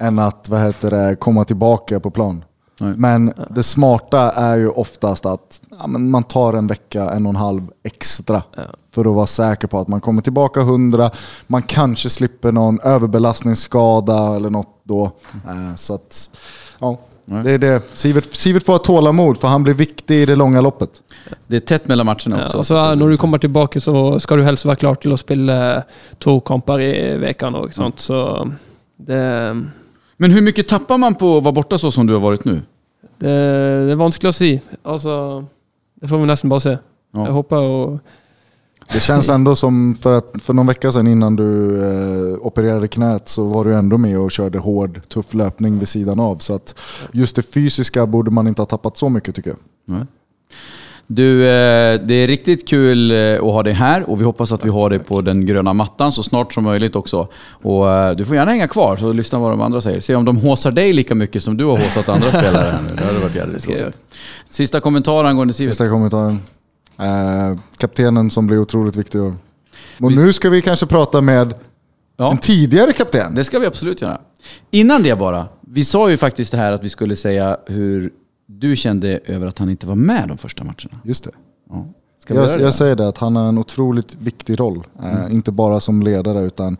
än att vad heter det, komma tillbaka på plan. Nej. Men det smarta är ju oftast att ja, men man tar en vecka, en och en halv extra. För att vara säker på att man kommer tillbaka 100. Man kanske slipper någon överbelastningsskada eller något då. Eh, Så att, ja, Nej. det är det. Sivert, Sivert får ha tålamod för han blir viktig i det långa loppet. Det är tätt mellan matcherna ja, också. og så Når du kommer tilbake, så skal du helst være klar til å spille to kamper i veka òg. Så det Men hur mycket tappar man på att vara borta så som du har varit nu? Det, det är vanskelig å si. Altså, det får vi nesten bare se. Ja. Jeg håper jo Det känns ändå som, för, att, för någon vecka sedan innan du eh, opererade knät så var du ändå med och körde hård, tuff löpning vid sidan av. Så att just det fysiska borde man inte ha tappat så mycket tycker jag. Nej. Du, eh, det är riktigt kul eh, att ha dig här och vi hoppas att vi har dig på den gröna mattan så snart som möjligt också. Och eh, du får gärna hänga kvar och lyssna vad de andra säger. Se om de håsar dig lika mycket som du har håsat andra spelare här nu. Det hade varit jävligt roligt. Sista kommentar angående Sivert. Sista kommentaren. Eh, kaptenen som blir otroligt viktig. Och nu ska vi kanske prata med Ja. en tidigare kapten. Det ska vi absolut göra. Innan det bara, vi sa ju faktiskt det här att vi skulle säga hur du kände över att han inte var med de första matcherna. Just det. Ja. Jag, jag säger det, att han har en otroligt viktig roll. Eh, inte bara som ledare utan,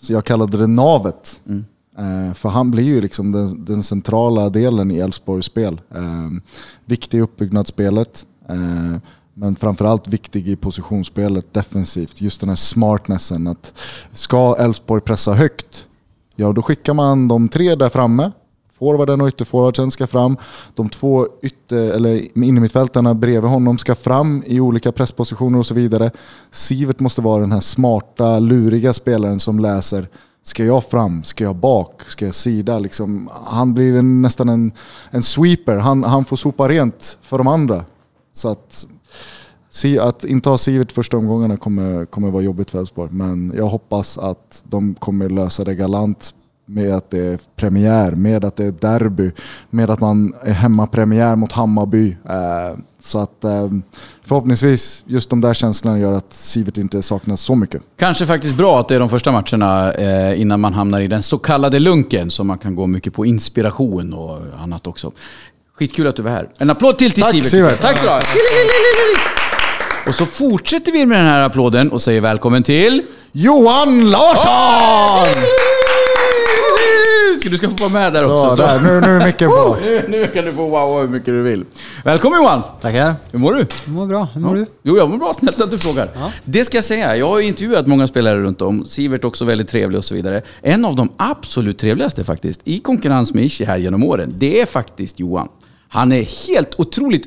så jag kallade det navet. Mm. Eh, för han blir ju liksom den, den centrala delen i Elfsborgs spel. Eh, viktig i uppbyggnadsspelet. Eh, men framförallt viktig i positionsspelet defensivt. Just den här smartnessen. att Ska Elfsborg pressa högt, ja då skickar man de tre där framme. Forwarden och ytterforwardsen ska fram. De två ytter, eller innermittfältarna bredvid honom ska fram i olika presspositioner och så vidare. Sivert måste vara den här smarta, luriga spelaren som läser Ska jag fram? Ska jag bak? Ska jag sida? Liksom, han blir en, nästan en, en sweeper. Han, han får sopa rent för de andra. Så att, si- att inte ha Sivert första omgångarna kommer, kommer vara jobbigt för Elfsborg. Men jag hoppas att de kommer lösa det galant med att det är premiär, med att det är derby, med att man är hemmapremiär mot Hammarby. Eh, så att eh, förhoppningsvis just de där känslorna gör att Sivert inte saknas så mycket. Kanske faktiskt bra att det är de första matcherna eh, innan man hamnar i den så kallade lunken, så man kan gå mycket på inspiration och annat också. Skitkul att du var här. En applåd till till Tack, Sivert. Sivert. Tack då! Och så fortsätter vi med den här applåden och säger välkommen till... Johan Larsson! Ska Du ska få vara med där Så, också. där, nu, nu är micken på. Nu, nu kan du få wowa hur mycket du vill. Välkommen Johan! Tackar. Hur mår du? Jag mår bra. Hur mår du? Jo, jag mår bra. Snällt att du frågar. Det ska jag säga. Jag har ju intervjuat många spelare runt om. Sivert också väldigt trevlig och så vidare. En av de absolut trevligaste faktiskt, i konkurrens med Ishi här genom åren, det är faktiskt Johan. Han är helt otroligt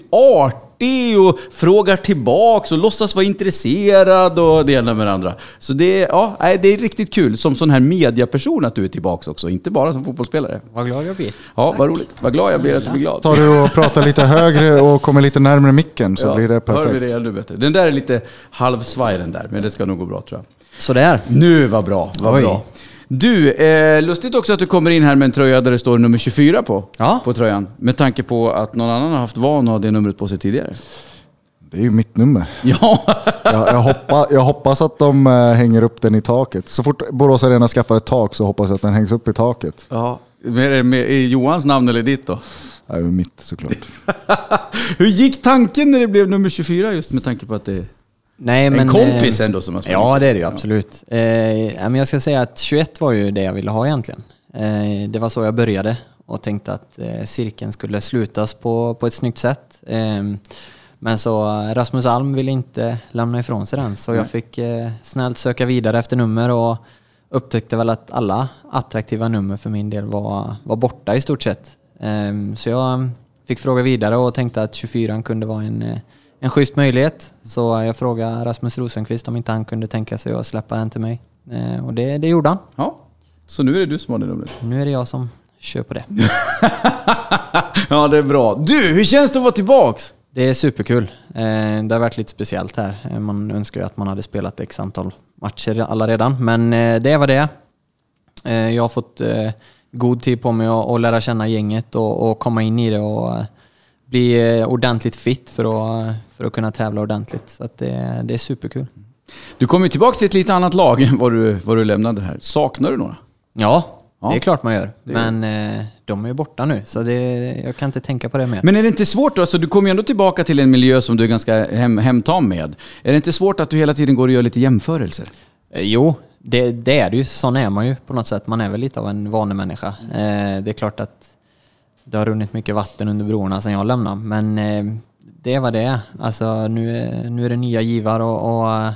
artig och frågar tillbaks och låtsas vara intresserad och det ena med det andra. Så det, är- ja, nej, det är riktigt kul som sån här mediaperson att du är tillbaks också, inte bara som fotbollsspelare. Vad glad jag blir. Ja, vad roligt. Vad glad jag blir att du blir glad. Tar du och pratar lite högre och kommer lite närmare micken så blir det Hör perfekt. vi det ännu bättre. Den där är lite halvsvaj den där, men det ska nog gå bra tror jag. Sådär. Nu var bra, vad Oj. bra. Du, eh, lustigt också att du kommer in här med en tröja där det står nummer 24 på. Ja. På tröjan. Med tanke på att någon annan har haft van att ha det numret på sig tidigare. Det är ju mitt nummer. Ja, [LAUGHS] Jag, jag, hoppa, jag hoppas att de eh, hänger upp den i taket. Så fort Borås Arena skaffar ett tak så hoppas jag att den hängs upp i taket. ja. Är det med, är Johans namn eller ditt då? Är ju mitt såklart. [LAUGHS] Hur gick tanken när det blev nummer 24 just med tanke på att det Nej, en men, kompis eh, ändå som har sprungit? Ja, det är det ju absolut. Eh, ja, men jag ska säga att 21 var ju det jag ville ha egentligen. Eh, det var så jag började och tänkte att eh, cirkeln skulle slutas på, på ett snyggt sätt. Eh, men så eh, Rasmus Alm ville inte lämna ifrån sig den, så jag fick eh, snällt söka vidare efter nummer och upptäckte väl att alla attraktiva nummer för min del var, var borta i stort sett. Eh, så jag fick fråga vidare och tänkte att 24 kunde vara en, eh, en schysst möjlighet. Så jag frågade Rasmus Rosenqvist om inte han kunde tänka sig att släppa den till mig. Eh, Och det, det gjorde han. Ja. Så nu är det du som har det numret? Nu är det jag som kör på det. [LAUGHS] ja, det är bra. Du, hur känns det att vara tillbaks? Det är superkul. Eh, Det har varit lite speciellt här. Eh, Man önskar ju att man hade spelat x antal matcher alla redan, men eh, det var det. Jag har fått god tid på mig att lära känna gänget och komma in i det och bli eh, ordentligt fit för att, för att kunna tävla ordentligt. Så det, det är superkul. Du kommer ju tillbaks till ett lite annat lag än vad du, vad du lämnade här. Saknar du några? Ja, Ja. det är klart man gör. Men eh, de är ju borta nu, så det, jag kan inte tänka på det mer. Men är det inte svårt då? Alltså, du kommer ju ändå tillbaka till en miljö som du är ganska hem, hemtam med. Är det inte svårt att du hela tiden går och gör lite jämförelser? Eh, Jo, det, det är det ju. Sån är man ju på något sätt. Man är väl lite av en vanemänniska. Eh, det är klart att det har runnit mycket vatten under broarna sedan jag lämnade, men eh, det var det. Alltså, nu, nu är det nya givar och, och eh,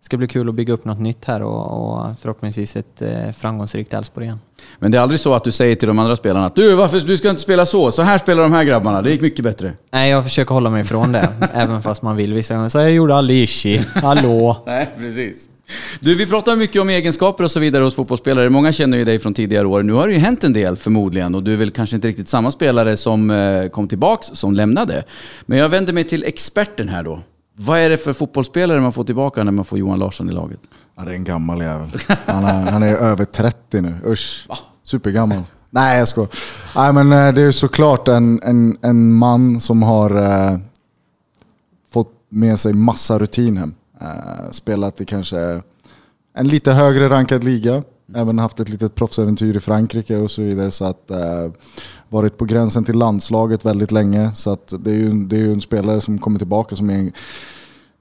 ska bli kul att bygga upp något nytt här och, och förhoppningsvis ett eh, framgångsrikt Elfsborg igen. Men det är aldrig så att du säger till de andra spelarna att du, varför du ska inte spela så? Så här spelar de här grabbarna, det gick mycket bättre. Nej, jag försöker hålla mig ifrån det, [LAUGHS] även fast man vill vissa gånger. Så jag gjorde aldrig Ishi. Hallå! Nej, precis. Du, vi pratar mycket om egenskaper och så vidare hos fotbollsspelare. Många känner ju dig från tidigare år. Nu har det ju hänt en del förmodligen och du är väl kanske inte riktigt samma spelare som eh, kom tillbaks som lämnade. Men jag vänder mig till experten här då. Vad är det för fotbollsspelare man får tillbaka när man får Johan Larsson i laget? Ja, det är en gammal jävel. Han är, han är över 30 nu. Usch. Supergammal. Nej, jag skojar. Nej, men eh, det är ju såklart en, en, en man som har eh, fått med sig massa rutin hem. Eh, spelat i kanske en lite högre rankad liga. Även haft ett litet proffsäventyr i Frankrike och så vidare. Så att, eh, varit på gränsen till landslaget väldigt länge. Så att det är ju det är ju en spelare som kommer tillbaka som är en,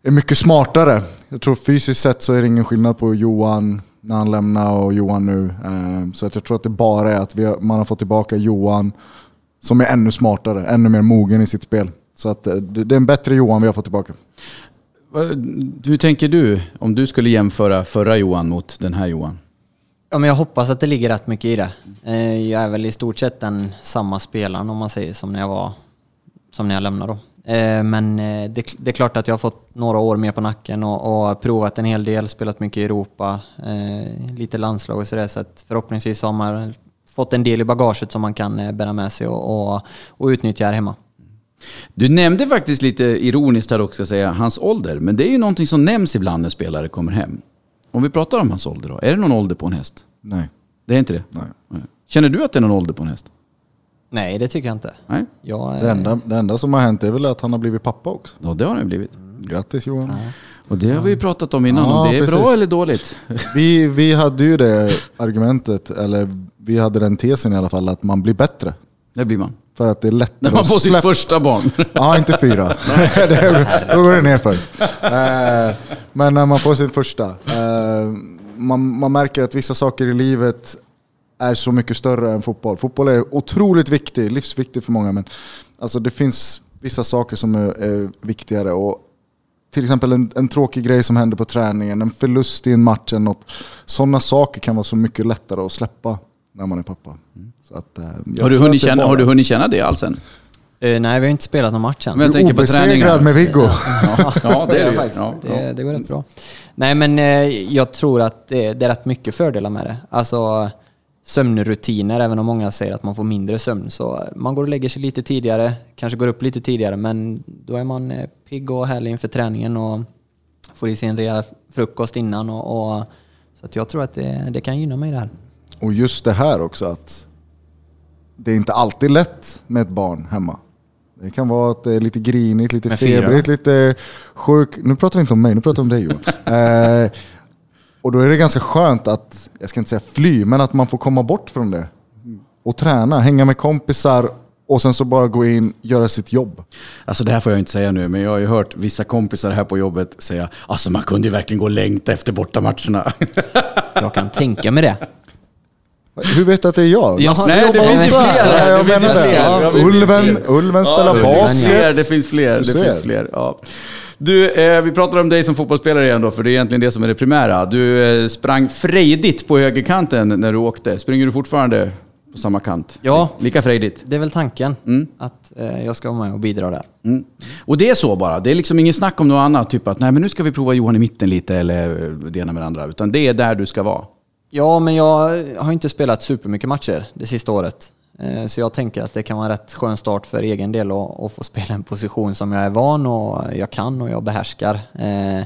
är mycket smartare. Jag tror fysiskt sett så är det ingen skillnad på Johan när han lämnade och Johan nu. Eh, Så att jag tror att det bara är att vi har, man har fått tillbaka Johan som är ännu smartare, ännu mer mogen i sitt spel. Så att eh, det det är en bättre Johan vi har fått tillbaka. Hur tänker du om du skulle jämföra förra Johan mot den här Johan? Ja, men jag hoppas att det ligger rätt mycket i det. Eh, jag är väl i stort sett den samma spelaren om man säger som när jag var som när jag lämnade då. Eh, men eh, det, det är klart att jag har fått några år mer på nacken och, och provat en hel del, spelat mycket i Europa, lite landslag och sådär. Så att förhoppningsvis har man fått en del i bagaget som man kan bära med sig och, och, och utnyttja här hemma. Du nämnde faktiskt lite ironiskt här också, säga, hans ålder. Men det är ju någonting som nämns ibland när spelare kommer hem. Om vi pratar om hans ålder då, är det någon ålder på en häst? Nej. Det är inte det? Nej. Känner du att det är någon ålder på en häst? Nej, det tycker jag inte. Nej? Jag, Det, enda, det enda som har hänt är väl att han har blivit pappa också. Ja, det har det blivit. Grattis Johan. Och det har vi ju pratat om innan, Ja, om det är bra precis. eller dåligt. Vi, vi hade ju det argumentet, eller vi hade den tesen i alla fall, att man blir bättre. Det blir man. För att det är lättare När man att får sitt släppa- första barn. [LAUGHS] Ja, inte fyra. [LAUGHS] det, då går det nerför. Eh, men när man får sin första. Eh, man, man märker att vissa saker i livet är så mycket större än fotboll. Fotboll är otroligt viktig, livsviktig för många. Men alltså, det finns vissa saker som är, är viktigare. Och till exempel en, en tråkig grej som händer på träningen, en förlust i en match eller något. Sådana saker kan vara så mycket lättare att släppa när man är pappa. Så att, eh, Har du, hunnit känna, bara- har du hunnit känna det alls än? Eh, nej, vi har inte spelat någon match än. Men jag Du är tänker på obesegrad träningarna. med Viggo. Ja, ja [LAUGHS] det är det faktiskt. Ja, det, det går rätt bra. Nej, men eh, jag tror att det, det är rätt mycket fördelar med det. Alltså sömnrutiner, även om många säger att man får mindre sömn. Så man går och lägger sig lite tidigare, kanske går upp lite tidigare, men då är man pigg och härlig inför träningen och får i sig en rejäl frukost innan. Och, och, så att jag tror att det, det kan gynna mig det här. Och just det här också att det är inte alltid lätt med ett barn hemma. Det kan vara att det är lite grinigt, lite febrigt, lite sjuk. Nu pratar vi inte om mig, nu pratar vi om dig Johan. [LAUGHS] eh, och då är det ganska skönt att, jag ska inte säga fly, men att man får komma bort från det. Och träna, hänga med kompisar och sen så bara gå in, göra sitt jobb. Alltså det här får jag inte säga nu, men jag har ju hört vissa kompisar här på jobbet säga alltså man kunde ju verkligen gå och längta efter bortamatcherna. Jag kan tänka mig det. Hur vet du att det är jag? Ja, nej, det finns ju också här. fler här. Ja, jag Det finns fler. Ja, Ja, Ulven. Ulven spelar det finns fler, basket. det finns fler. Det finns fler ja. Du, eh, vi pratar om dig som fotbollsspelare igen då, för det är egentligen det som är det primära. Du eh, sprang frejdigt på högerkanten när du åkte. Springer du fortfarande på samma kant? Ja. Lika frejdigt? Det är väl tanken, att eh, jag ska vara med och bidra där. Mm. Och det är så bara. Det är liksom ingen snack om något annat. Typ att nej, men nu ska vi prova Johan i mitten lite eller det ena med det andra. Utan det är där du ska vara. Ja, men jag har inte spelat supermycket matcher det sista året. Eh, Så jag tänker att det kan vara en rätt skön start för egen del att få spela en position som jag är van och jag kan och jag behärskar. Eh,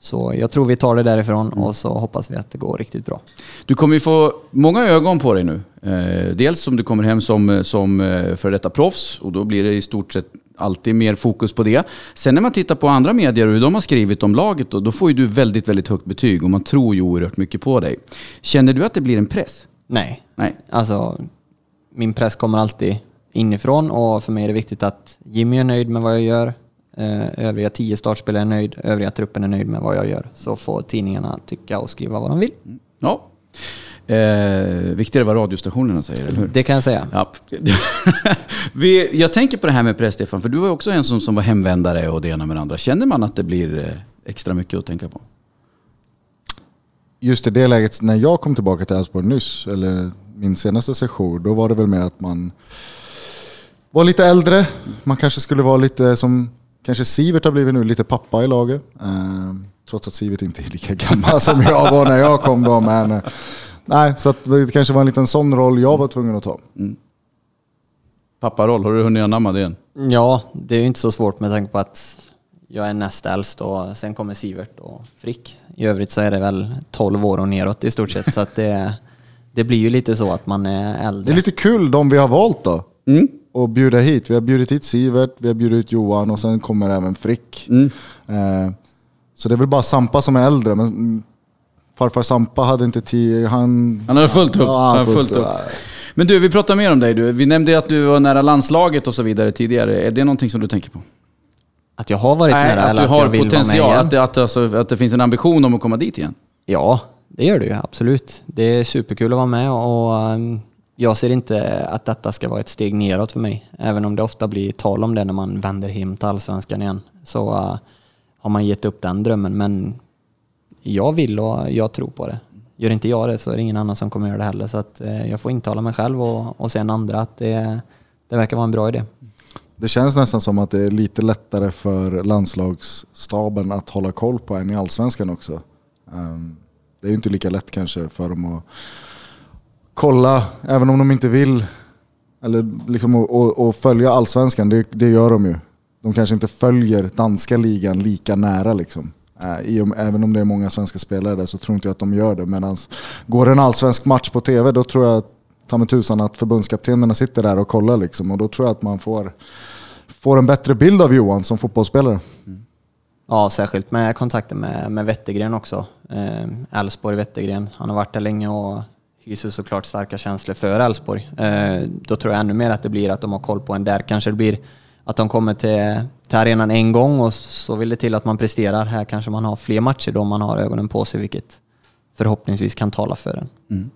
Så jag tror vi tar det därifrån och så hoppas vi att det går riktigt bra. Du kommer ju få många ögon på dig nu. Eh, dels om du kommer hem som, som före detta proffs och då blir det i stort sett alltid mer fokus på det. Sen när man tittar på andra medier och hur de har skrivit om laget då, då får ju du väldigt, väldigt högt betyg och man tror ju oerhört mycket på dig. Känner du att det blir en press? Nej, Nej. alltså min press kommer alltid inifrån och för mig är det viktigt att Jimmy är nöjd med vad jag gör. Eh, Övriga tio startspelare är nöjd, övriga truppen är nöjd med vad jag gör. Så får tidningarna tycka och skriva vad de vill. Ja. Eh, viktigare vad radiostationerna säger, eller hur? Det kan jag säga. Ja. [LAUGHS] Vi, jag tänker på det här med press, Stefan, för du var också en som, som var hemvändare och det ena med det andra. Känner man att det blir eh, extra mycket att tänka på? just i det läget när jag kom tillbaka till Elfsborg nyss, eller min senaste session, då var det väl mer att man var lite äldre. Man kanske skulle vara lite som, kanske Sivert har blivit nu, lite pappa i laget. Eh, trots att Sivert inte är lika gammal som jag var när jag kom då. Men, eh, nej, så att det kanske var en liten sån roll jag var tvungen att ta. Papparoll, har du hunnit anamma det än? Ja, det är ju inte så svårt med tanke på att jag är näst äldst och sen kommer Sivert och Frick. I övrigt så är det väl 12 år och neråt i stort sett. Så att det, det blir ju lite så att man är Det äldre. är lite kul de vi har valt då. Mm. Och bjuda hit. Vi har bjudit hit Sivert, vi har bjudit hit Johan och sen kommer även Frick. Mm. Eh, så det är väl bara Sampa som är äldre. Men mm, farfar Sampa hade inte tid. Han, Han har fullt upp. Ja, Han har fullt fullt upp. Men du, vi pratar mer om dig. Du. Vi nämnde att du var nära landslaget och så vidare tidigare. Är det någonting som du tänker på? Att jag har varit nära att eller du att jag har vill potential, vara med att det, att, alltså, att det finns en ambition om att komma dit igen. Ja, det gör det ju absolut. Det är superkul att vara med och um, jag ser inte att detta ska vara ett steg neråt för mig. Även om det ofta blir tal om det när man vänder hem till allsvenskan igen. Så uh, har man gett upp den drömmen. Men jag vill och jag tror på det. Gör inte jag det så är det ingen annan som kommer göra det heller. Så att, eh, jag får intala mig själv och, och sen andra att det, det verkar vara en bra idé. Det känns nästan som att det är lite lättare för landslagsstaben att hålla koll på en i allsvenskan också. Ehm, det är ju inte lika lätt kanske för dem att kolla, även om de inte vill, eller liksom att följa allsvenskan, det, det gör de ju. De kanske inte följer danska ligan lika nära liksom. Eh, I och Även om det är många svenska spelare där så tror inte jag att de gör det. Medan går det en allsvensk match på tv då tror jag ta mig tusan att förbundskaptenerna sitter där och kollar liksom. Och då tror jag att man får, får en bättre bild av Johan som fotbollsspelare. Mm. Ja, särskilt med kontakten med, med Wettergren också. Eh, Elfsborg Wettergren. Han har varit där länge och hyser såklart starka känslor för Elfsborg. Eh, då tror jag ännu mer att det blir att de har koll på en där. Kanske det blir att de kommer till, till arenan en gång och så vill det till att man presterar. Här kanske man har fler matcher då man har ögonen på sig, vilket förhoppningsvis kan tala för en.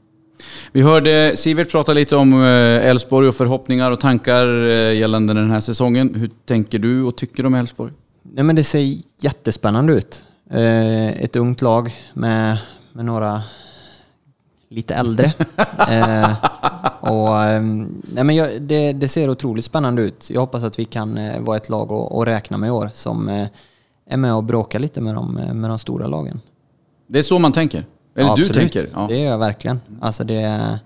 Vi hörde Sivert prata lite om eh, Elfsborg och förhoppningar och tankar eh, gällande den här säsongen. Hur tänker du och tycker om Elfsborg? Nej, men det ser jättespännande ut. Eh, ett ungt lag med, med några lite äldre. [LAUGHS] eh, och, eh, nej, men jag, det, det ser otroligt spännande ut. Jag hoppas att vi kan eh, vara ett lag att att räkna med i år som eh, är med och bråkar lite med de, eh, med de stora lagen. Det är så man tänker? Eller Ja, du absolut. tänker? Ja. Det gör jag verkligen. Alltså det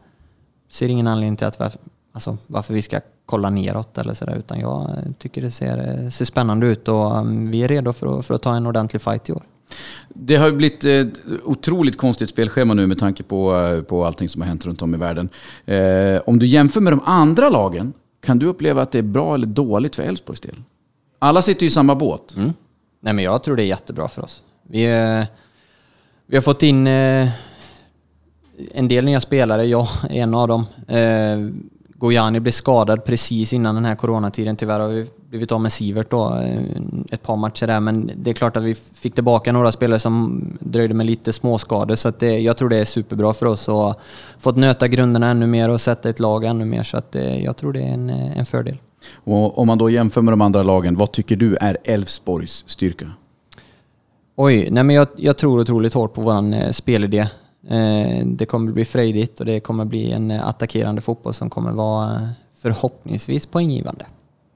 ser ingen anledning till att varför, alltså varför vi ska kolla neråt eller sådär, utan jag tycker det ser, ser spännande ut och um, vi är redo för att, för att ta en ordentlig fight i år. Det har ju blivit ett otroligt konstigt spelschema nu med tanke på, eh, på allting som har hänt runt om i världen. Eh, om du jämför med de andra lagen, kan du uppleva att det är bra eller dåligt för Elfsborgs del? Alla sitter ju i samma båt. Mm. Nej men jag tror det är jättebra för oss. Vi, eh, vi har fått in eh, en del nya spelare, jag är en av dem. Eh, Gojani blev skadad precis innan den här coronatiden. Tyvärr har vi blivit av med Sivert då, eh, ett par matcher där. Men det är klart att vi fick tillbaka några spelare som dröjde med lite småskador. Så att det, jag tror det är superbra för oss och fått nöta grunderna ännu mer och sätta ett lag ännu mer. Så att eh, jag tror det är en, eh, en fördel. Och om man då jämför med de andra lagen, vad tycker du är Elfsborgs styrka? Oj, nej men jag, jag tror otroligt hårt på vår spelidé. Det kommer bli frejdigt och det kommer bli en attackerande fotboll som kommer vara förhoppningsvis poänggivande.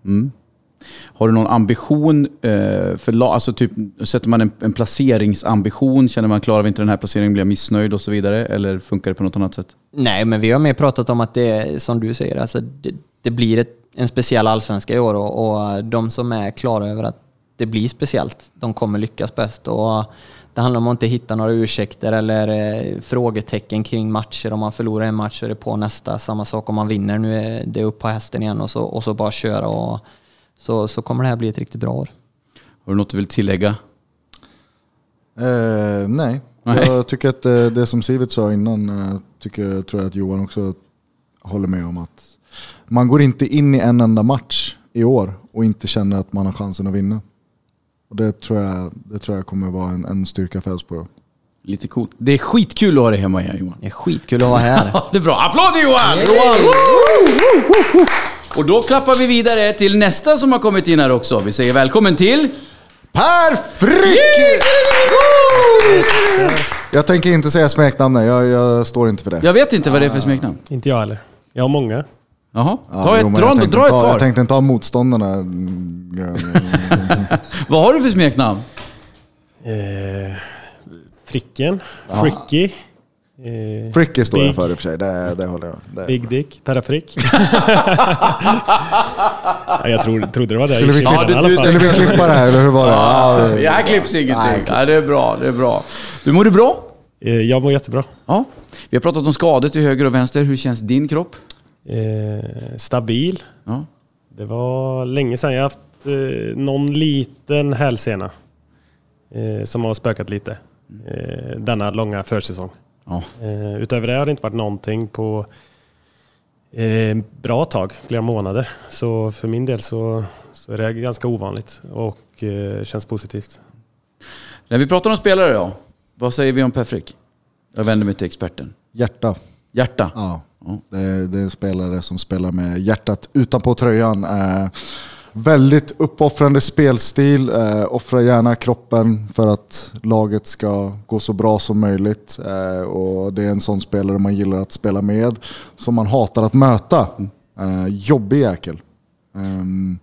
Mm. Har du någon ambition eh, för? Alltså typ, sätter man en, en placeringsambition? Känner man klarar vi inte den här placeringen blir jag missnöjd och så vidare? Eller funkar det på något annat sätt? Nej, men vi har mer pratat om att det är som du säger, alltså det, det blir ett, en speciell allsvenska i år och, och de som är klara över att det blir speciellt, de kommer lyckas bäst. Och det handlar om att inte hitta några ursäkter eller eh, frågetecken kring matcher. Om man förlorar en match så är det på nästa. Samma sak om man vinner. Nu är det upp på hästen igen och så, och så bara köra. Och, så, så kommer det här bli ett riktigt bra år. Har du något du vill tillägga? Eh, nej. Nej. jag tycker att det, det som Sivert sa innan, eh, tycker, tror jag att Johan också håller med om att man går inte in i en enda match i år och inte känner att man har chansen att vinna. Och det tror jag, det tror jag kommer vara en, en styrka för Elfsborg. Lite coolt. Det är skitkul att ha dig hemma igen Johan. Det är skitkul att vara här. [LAUGHS] Det är bra. Applåd till Johan! Johan! Och då klappar vi vidare till nästa som har kommit in här också. Vi säger välkommen till... Per Frick! Jag tänker inte säga smeknamnet, jag, jag står inte för det. Jag vet inte vad det är för smeknamn. Inte jag heller. Jag har många. Jaha, Ja, ta ett, jo, men dra, jag dra, tänkte dra ett ta- par. Jag tänkte inte ha motståndarna. [LAUGHS] Vad har du för smeknamn? Eh, fricken. Fricky. Eh, Fricky står jag för i och för sig, det, det håller jag det. Big Dick. Perafrick. [LAUGHS] ja, jag trodde, trodde det var det Skulle vi, gick Ja, du- du skulle vi klippa det här eller hur var det? Ja, Ja, här klipps Nej, ingenting. Ja, det är bra, det är bra. Du, mår du bra? Eh, jag mår jättebra. Ja. Vi har pratat om skador till höger och vänster. Hur känns din kropp? Eh, stabil. Ja. Det var länge sedan jag haft eh, någon liten hälsena eh, som har spökat lite. Eh, denna långa försäsong. Ja. Eh, utöver det har det inte varit någonting på eh, bra tag, flera månader. Så för min del så, så är det ganska ovanligt och eh, känns positivt. När vi pratar om spelare då, vad säger vi om Per Frick? Jag vänder mig till experten. Hjärta. Hjärta. Ja. Ja. Det, är, det är en spelare som spelar med hjärtat utanpå tröjan. Eh, väldigt uppoffrande spelstil. Eh, offrar gärna kroppen för att laget ska gå så bra som möjligt. Eh, och det är en sån spelare man gillar att spela med. Som man hatar att möta. Eh, jobbig jäkel. Ehm,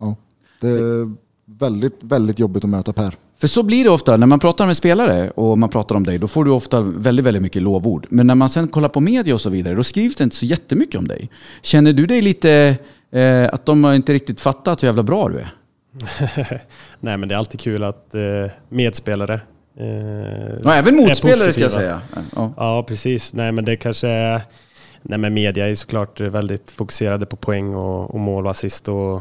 ja. Det är väldigt, väldigt jobbigt att möta Per. För så blir det ofta när man pratar med spelare och man pratar om dig. Då får du ofta väldigt, väldigt mycket lovord. Men när man sen kollar på media och så vidare, då skrivs det inte så jättemycket om dig. Känner du dig lite eh, att de har inte riktigt fattat hur jävla bra du är? [LAUGHS] Nej men det är alltid kul att eh, medspelare eh, Ja, även motspelare ska jag säga. Ja. Ja, precis. Nej, men det kanske är... Nej, men media är såklart väldigt fokuserade på poäng och, och mål och assist. Och,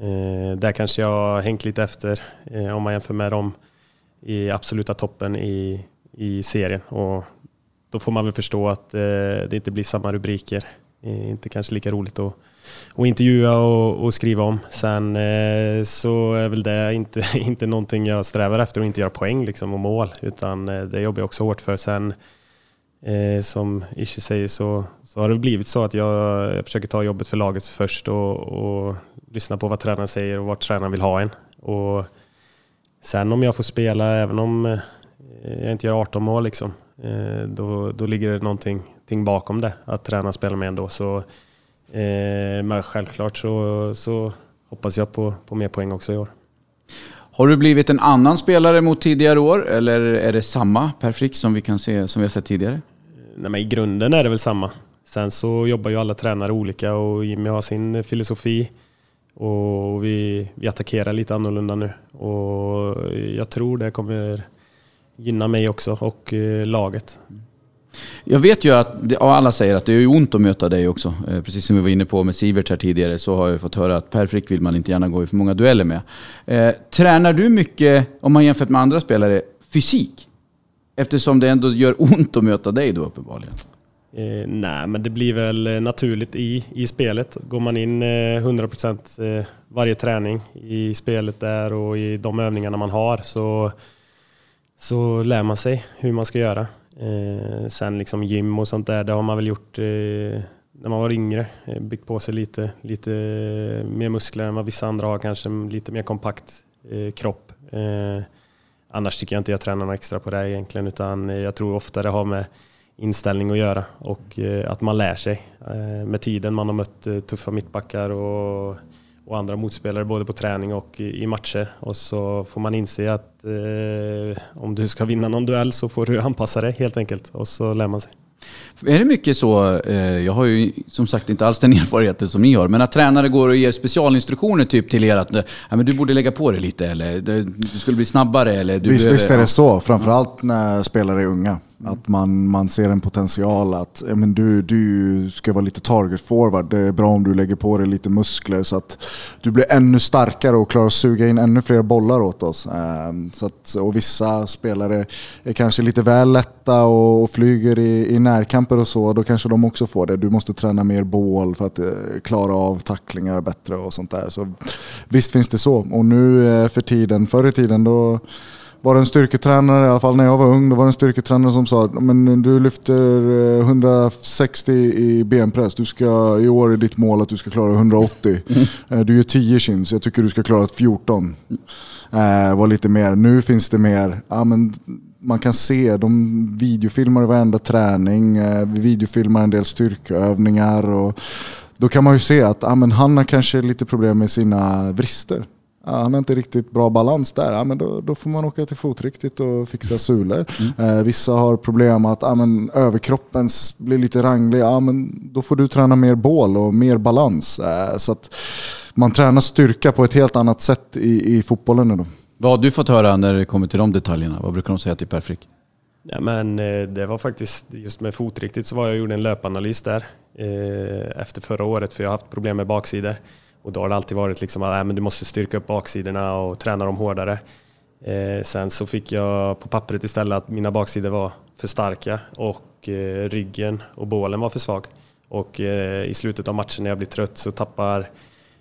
eh, där kanske jag har hängt lite efter eh, om man jämför med dem i absoluta toppen i, i serien. Och då får man väl förstå att eh, det inte blir samma rubriker. Eh, inte kanske lika roligt att, och intervjua och, och skriva om. Sen eh, så är väl det inte, [LAUGHS] inte någonting jag strävar efter och inte göra poäng liksom, och mål. Utan eh, det jobbar jag också hårt för. Sen Eh, som Ishi säger så, så har det blivit så att jag, jag försöker ta jobbet för laget först och, och lyssna på vad tränaren säger och vart tränaren vill ha en. Och sen om jag får spela, även om eh, jag inte gör 18 mål, liksom, eh, då, då ligger det någonting bakom det, att tränaren spelar med ändå. Så, men självklart så, så hoppas jag på, på mer poäng också i år. Har du blivit en annan spelare mot tidigare år? Eller är det samma Per Frick som vi kan se, som vi har sett tidigare? Nej, men I grunden är det väl samma. Sen så jobbar ju alla tränare olika och Jimmy har sin filosofi. Och vi, vi attackerar lite annorlunda nu. Och jag tror det kommer gynna mig också och eh, laget. Jag vet ju att det, ja, alla säger att det är ju ont att möta dig också. Eh, precis som vi var inne på med Sivert här tidigare så har jag fått höra att Per Frick vill man inte gärna gå i för många dueller med. Eh, tränar du mycket, om man jämfört med andra spelare, fysik? Eftersom det ändå gör ont att möta dig då uppenbarligen. Eh, nej, men det blir väl eh, naturligt i, i spelet. Går man in eh, 100% eh, varje träning i spelet där och i de övningarna man har så, så lär man sig hur man ska göra. Eh, sen liksom gym och sånt där, det har man väl gjort eh, när man var yngre. Eh, byggt på sig lite, lite mer muskler än vad vissa andra har, kanske lite mer kompakt eh, kropp. Eh, annars tycker jag inte jag tränar något extra på det egentligen, utan eh, jag tror ofta det har med inställning att göra och eh, att man lär sig eh, med tiden. Man har mött eh, tuffa mittbackar och, och andra motspelare både på träning och i, matcher och så får man inse att eh, om du ska vinna någon duell så får du anpassa dig helt enkelt och så lär man sig. Är det mycket så, eh, jag har ju som sagt inte alls den [LAUGHS] erfarenheten som ni har, men att tränare går och ger specialinstruktioner typ till er att ja, men du borde lägga på dig lite eller du skulle bli snabbare eller du visst, behöver- visst är det så, framförallt när spelare är unga. Att man, man ser en potential att ja, men du, du ska vara lite target forward. Det är bra om du lägger på dig lite muskler så att du blir ännu starkare och klarar att suga in ännu fler bollar åt oss. Ehm, Så att, och vissa spelare är kanske lite väl lätta och, och flyger i, i närkamper och så. Då kanske de också får det. Du måste träna mer bål för att eh, klara av tacklingar bättre och sånt där. Så visst finns det så. Och nu eh, för tiden, förr i tiden då var det en styrketränare, i alla fall när jag var ung, då var det en styrketränare som sa men du lyfter eh, 160 i benpress, du ska, i år är ditt mål att du ska klara 180. Eh, Du gör 10 chins, jag tycker du ska klara ett 14. Eh, var lite mer, nu finns det mer, ja men man kan se, de videofilmar varenda träning, eh, vi videofilmar en del styrkeövningar och då kan man ju se att ah, men han har kanske lite problem med sina vrister. Ja, han har inte riktigt bra balans där, ja, men då, då får man åka till fotriktigt och fixa sulor. Mm. Eh, vissa har problem att ja, men överkroppen blir lite ranglig, ja, men då får du träna mer bål och mer balans. Eh, så att man tränar styrka på ett helt annat sätt i, i fotbollen då. Vad har du fått höra när det kommer till de detaljerna? Vad brukar de säga till Per Frick? Ja, men eh, det var faktiskt just med fotriktigt så var jag och gjorde en löpanalys där eh, efter förra året för jag har haft problem med baksidor. Och då har det alltid varit liksom att äh, men du måste styrka upp baksidorna och träna dem hårdare. Eh, sen så fick jag på pappret istället att mina baksidor var för starka och eh, ryggen och bålen var för svag. Och eh, i slutet av matchen när jag blir trött så tappar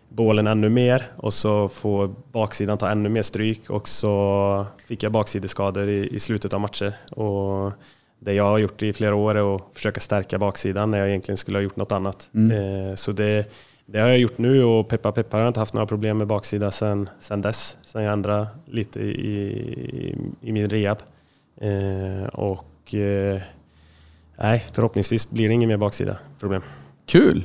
bålen ännu mer och så får baksidan ta ännu mer stryk och så fick jag baksideskador i, i slutet av matcher. Och det jag har gjort i flera år är att försöka stärka baksidan när jag egentligen skulle ha gjort något annat. Eh, så det, det har jag gjort nu och peppa peppar har jag inte haft några problem med baksida sen, sen dess. Sen jag ändrade lite i, i, i min rehab. Eh, och eh, nej, förhoppningsvis blir det ingen mer baksida problem. Kul!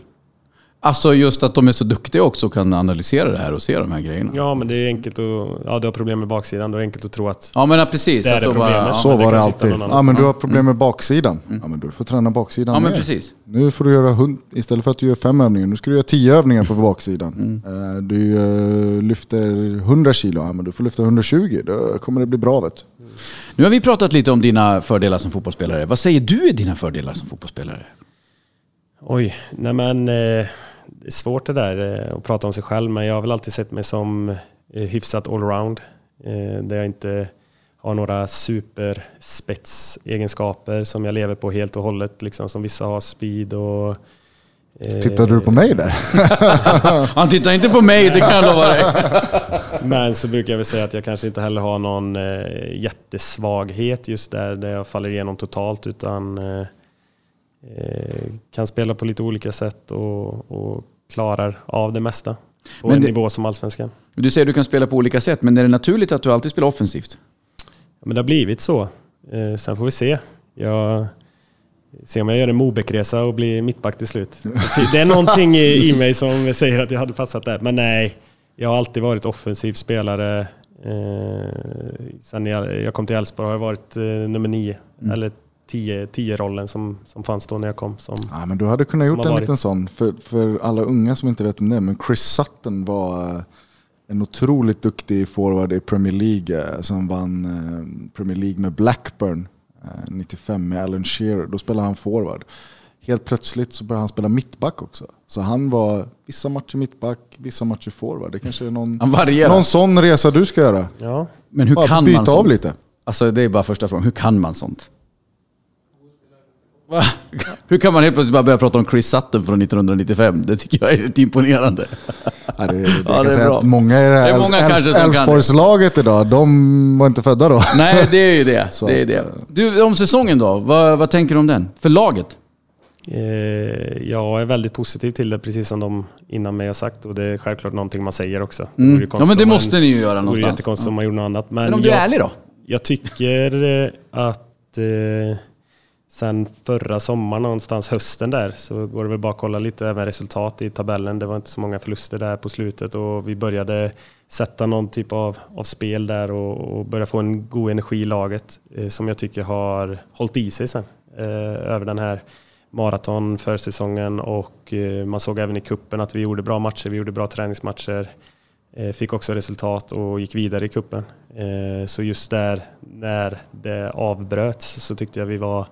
Alltså just att de är så duktiga också och kan analysera det här och se de här grejerna. Ja, Ja, men det är enkelt att... Ja, du har problem med baksidan. Då är det enkelt att tro att... men ja, precis. Det är det då bara- problemet. ja. Så det var det alltid. Ja, men du har problem med baksidan. Ja, men du får träna baksidan ja, men mer. precis. Nu får du göra hund, istället för att du gör fem övningar, nu ska du göra tio övningar på [LAUGHS] baksidan. Mm. Eh, Du eh, lyfter 100 kilo, ja, men du får lyfta 120. Då kommer det bli bra vet du. Nu har vi pratat lite om dina fördelar som fotbollsspelare. Vad säger du är dina fördelar som fotbollsspelare? Oj, nej men... Eh, det är svårt det där eh, att prata om sig själv, men jag har väl alltid sett mig som eh, hyfsat allround. Eh, där jag inte har några superspetsegenskaper som jag lever på helt och hållet, liksom som vissa har, speed och... Tittade du på mig där? [LAUGHS] Han tittar inte på mig, det kan jag lova dig. [LAUGHS] Men så brukar jag väl säga att jag kanske inte heller har någon jättesvaghet just där, där jag faller igenom totalt utan kan spela på lite olika sätt och, och klarar av det mesta. På Men en det- nivå som allsvenskan. Du säger att du kan spela på olika sätt, men är det naturligt att du alltid spelar offensivt? Ja, Men det har blivit så. Eh, sen får vi se. Jag ser om jag gör en Mobeck-resa och blir mittback till slut. [LAUGHS] Det är någonting i, i mig som säger att jag hade passat där. Men nej, jag har alltid varit offensiv spelare. Eh, sen jag, jag kom till Elfsborg har jag varit eh, nummer nio. Eller tio, tio rollen som, som fanns då när jag kom. Som, Ja, men du hade kunnat gjort en varit. liten sån. För, för alla unga som inte vet om det, men Chris Sutton var eh, en otroligt duktig forward i Premier League eh, som vann eh, Premier League med Blackburn eh, 95 med Alan Shearer. Då spelade han forward. Helt plötsligt så började han spela mittback också. Så han var vissa matcher mittback, vissa matcher forward. Det kanske är någon, någon sån resa du ska göra. ja, Men hur Bara kan byta man sånt? av lite. Alltså det är bara första frågan. Hur kan man sånt? Va? Hur kan man helt plötsligt bara börja prata om Chris Sutton från 1995? Det tycker jag är lite imponerande. Ja, det, det, Ja, det är bra. många i det Det är här. Älvsborgslaget idag, de var inte födda då. Nej, det är ju det. [LAUGHS] Så det, är det. eh, Du, om säsongen då? Vad, vad tänker du om den? För laget? eh, jag är väldigt positiv till det, precis som de innan mig har sagt. Och det är självklart någonting man säger också. Mm. Ja men det man- måste ni ju göra Det vore någonstans. jättekonstigt om man gjorde något annat. Men, Men om du jag, är ärlig då? Jag tycker eh, att eh, sen förra sommaren, någonstans hösten där, så går det väl bara att kolla lite även resultat i tabellen. Det var inte så många förluster där på slutet och vi började sätta någon typ av, av spel där och, och börja få en god energi i laget eh, som jag tycker har hållit i sig sen eh, över den här maraton försäsongen och eh, man såg även i kuppen att vi gjorde bra matcher, vi gjorde bra träningsmatcher. Eh, Fick också resultat och gick vidare i kuppen. Eh, Så just där när det avbröts så tyckte jag vi var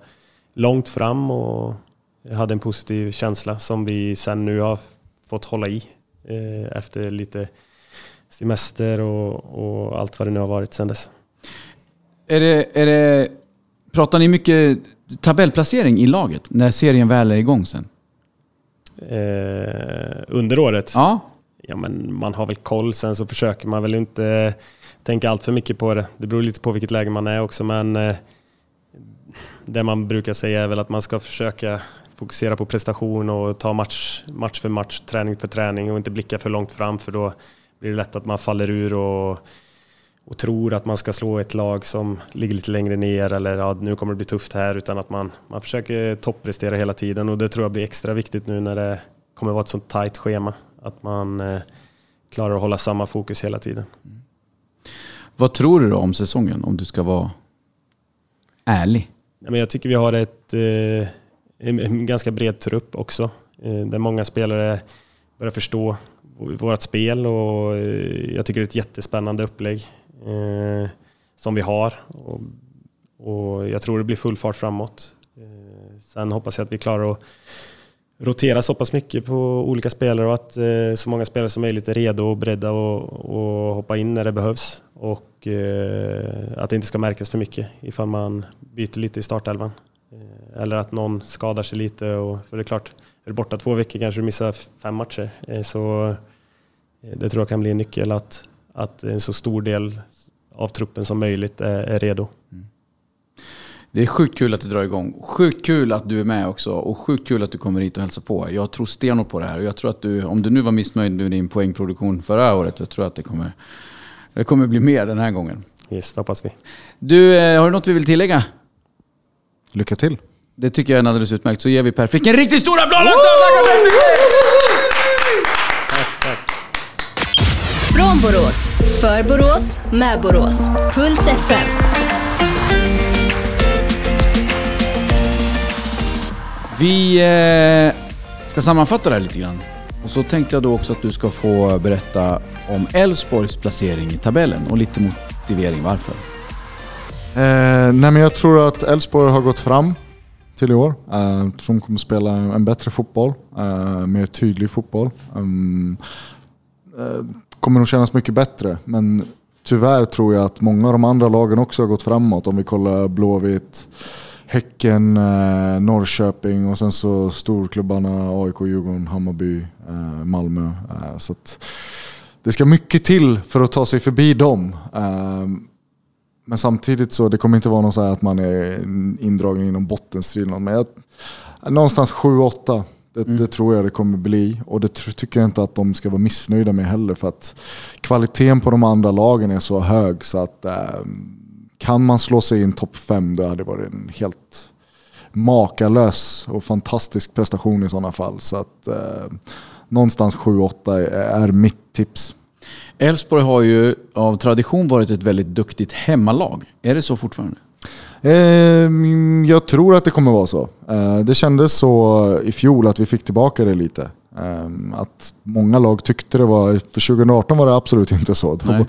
långt fram och hade en positiv känsla som vi sen nu har fått hålla i eh, efter lite semester och, och allt vad det nu har varit sen dess. Är det, är det, pratar ni mycket tabellplacering i laget när serien väl är igång sen? Eh, Under året? Ja. Ja, men man har väl koll. Sen så försöker man väl inte tänka allt för mycket på det. Det beror lite på vilket läge man är också, men eh, det man brukar säga är väl att man ska försöka fokusera på prestation och ta match, match för match, träning för träning och inte blicka för långt fram för då blir det lätt att man faller ur och, och tror att man ska slå ett lag som ligger lite längre ner eller ja, nu kommer det bli tufft här utan att man, man försöker topprestera hela tiden och det tror jag blir extra viktigt nu när det kommer vara ett sånt tajt schema. Att man eh, klarar att hålla samma fokus hela tiden. Mm. Vad tror du då om säsongen om du ska vara ärlig? Men jag tycker vi har ett, eh, en, ganska bred trupp också. Eh, där många spelare börjar förstå vårt spel och eh, jag tycker det är ett jättespännande upplägg som vi har. Och, jag tror det blir full fart framåt. Sen hoppas jag att vi klarar att rotera så pass mycket på olika spelare och att så många spelare som möjligt är redo och beredda att hoppa in när det behövs. Och Eh, att det inte ska märkas för mycket ifall man byter lite i startelvan. Eh, eller att någon skadar sig lite. Och, för det är klart, är du borta två veckor kanske du missar fem matcher. Eh, så det tror jag kan bli en nyckel att, att en så stor del av truppen som möjligt är, är redo. Mm. Det är sjukt kul att det drar igång. Sjukt kul att du är med också och sjukt kul att du kommer hit och hälsar på. Jag tror stenhårt på det här och jag tror att du, om du nu var missnöjd med din poängproduktion förra året, jag tror att det kommer, det kommer bli mer den här gången. Yes, det hoppas vi. Du, eh, har du något vi vill tillägga? Lycka till. Det tycker jag är alldeles utmärkt. Så ger vi Per Frick en riktigt stor applåd! Tack, tack. Från Borås, för Borås, med Borås. Puls FM. Vi eh, ska sammanfatta det här lite grann. Och så tänkte jag då också att du ska få berätta om Elfsborgs placering i tabellen och lite motivering varför. Eh, nej men jag tror att Elfsborg har gått fram till i år. Eh, jag tror de kommer spela en bättre fotboll, eh, mer tydlig fotboll. Um, eh, kommer nog kännas mycket bättre, men tyvärr tror jag att många av de andra lagen också har gått framåt. Om vi kollar Blåvitt, Häcken, eh, Norrköping och sen så storklubbarna AIK, Djurgården, Hammarby, eh, Malmö. Eh, så det ska mycket till för att ta sig förbi dem. Eh, men samtidigt så det kommer inte vara något så att man är indragen inom bottenstriden. Men jag, någonstans 7-8. Det, mm. det, tror jag det kommer bli. Och det tycker jag inte att de ska vara missnöjda med heller. För att kvaliteten på de andra lagen är så hög så att eh, kan man slå sig in topp 5 då hade det varit en helt makalös och fantastisk prestation i sådana fall. Så att eh, någonstans 7-8 är, mitt tips. Elfsborg har ju av tradition varit ett väldigt duktigt hemmalag. Är det så fortfarande? Ehm, jag tror att det kommer vara så. Eh, det kändes så i fjol att vi fick tillbaka det lite. Ehm, att många lag tyckte det var, för 2018 var det absolut inte så. Nej.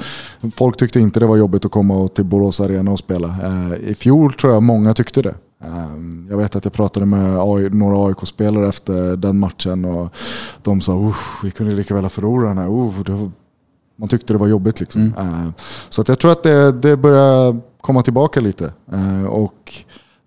Folk tyckte inte det var jobbigt att komma till Borås Arena och spela. Eh, I fjol tror jag många tyckte det. Ehm, jag vet att jag pratade med några AIK-spelare efter den matchen och de sa vi kunde lika väl ha förlorat den här. Man tyckte det var jobbigt liksom. Mm. Så att jag tror att det, det börjar komma tillbaka lite. Och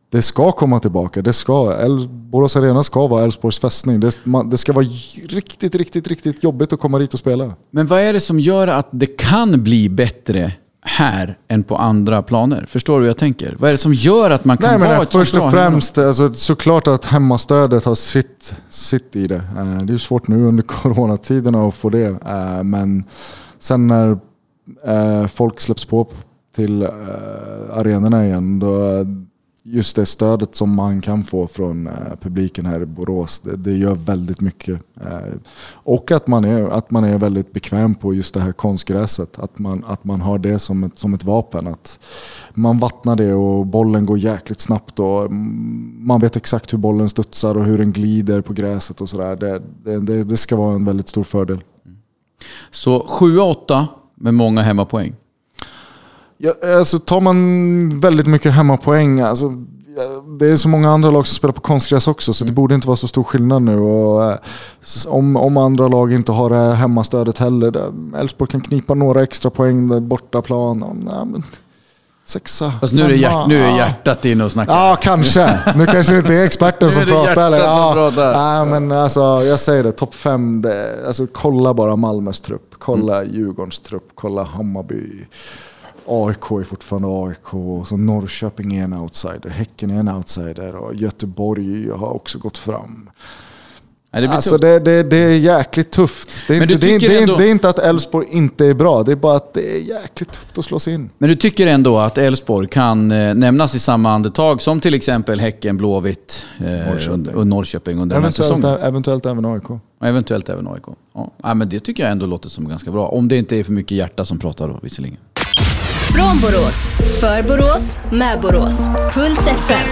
det ska komma tillbaka. Det ska. Borås Arena ska vara Elfsborgs fästning. Det, man, det, ska vara riktigt, riktigt, riktigt jobbigt att komma dit och spela. Men vad är det som gör att det kan bli bättre här än på andra planer? Förstår du hur jag tänker? Vad är det som gör att man kan Nej, vara men ett Först och främst, alltså, såklart att hemmastödet har sitt, sitt i det. Uh, det är svårt nu under [LAUGHS] coronatiderna att få det. Men Sen när eh, folk släpps på till eh, arenorna igen, då just det stödet som man kan få från eh, publiken här i Borås, det, det gör väldigt mycket. Eh, och att man, är, att man är väldigt bekväm på just det här konstgräset. Att man, att man har det som ett, som ett vapen. Att man vattnar det och bollen går jäkligt snabbt. Och man vet exakt hur bollen studsar och hur den glider på gräset och sådär. Det, det, det ska vara en väldigt stor fördel. Så 7-8 med många hemmapoäng. Ja, alltså tar man väldigt mycket hemmapoäng, alltså, det är så många andra lag som spelar på konstgräs också så det mm. borde inte vara så stor skillnad nu. Och, eh, om, om andra lag inte har det hemmastödet heller, Elfsborg kan knipa några extra poäng där bortaplan. Ja, men Sexa, Fast nu är, hjärt, nu är hjärtat inne och snackar. Ja, kanske. Nu kanske det inte är experten [LAUGHS] som pratar. Eller? Ja, pratar. Ja, men alltså, jag säger det, topp fem. Det, alltså, kolla bara Malmös trupp. Kolla mm. Djurgårdens trupp. Kolla Hammarby. AIK är fortfarande AIK. Och så Norrköping är en outsider. Häcken är en outsider. Och Göteborg har också gått fram. Nej, det Alltså det, det, det är jäkligt tufft. Det är, Men inte, du det, det, ändå- det är inte att Elfsborg inte är bra, det är bara att det är jäkligt tufft att slå sig in. Men du tycker ändå att Elfsborg kan eh, nämnas i samma andetag som till exempel Häcken, Blåvitt eh, Norrköping. och Norrköping under den här Eventuellt, säsongen? eventuellt även AIK. Eventuellt även AIK. Ja, men det tycker jag ändå låter som ganska bra. Om det inte är för mycket hjärta som pratar då visserligen. Från Borås, för Borås, med Borås. Puls FM.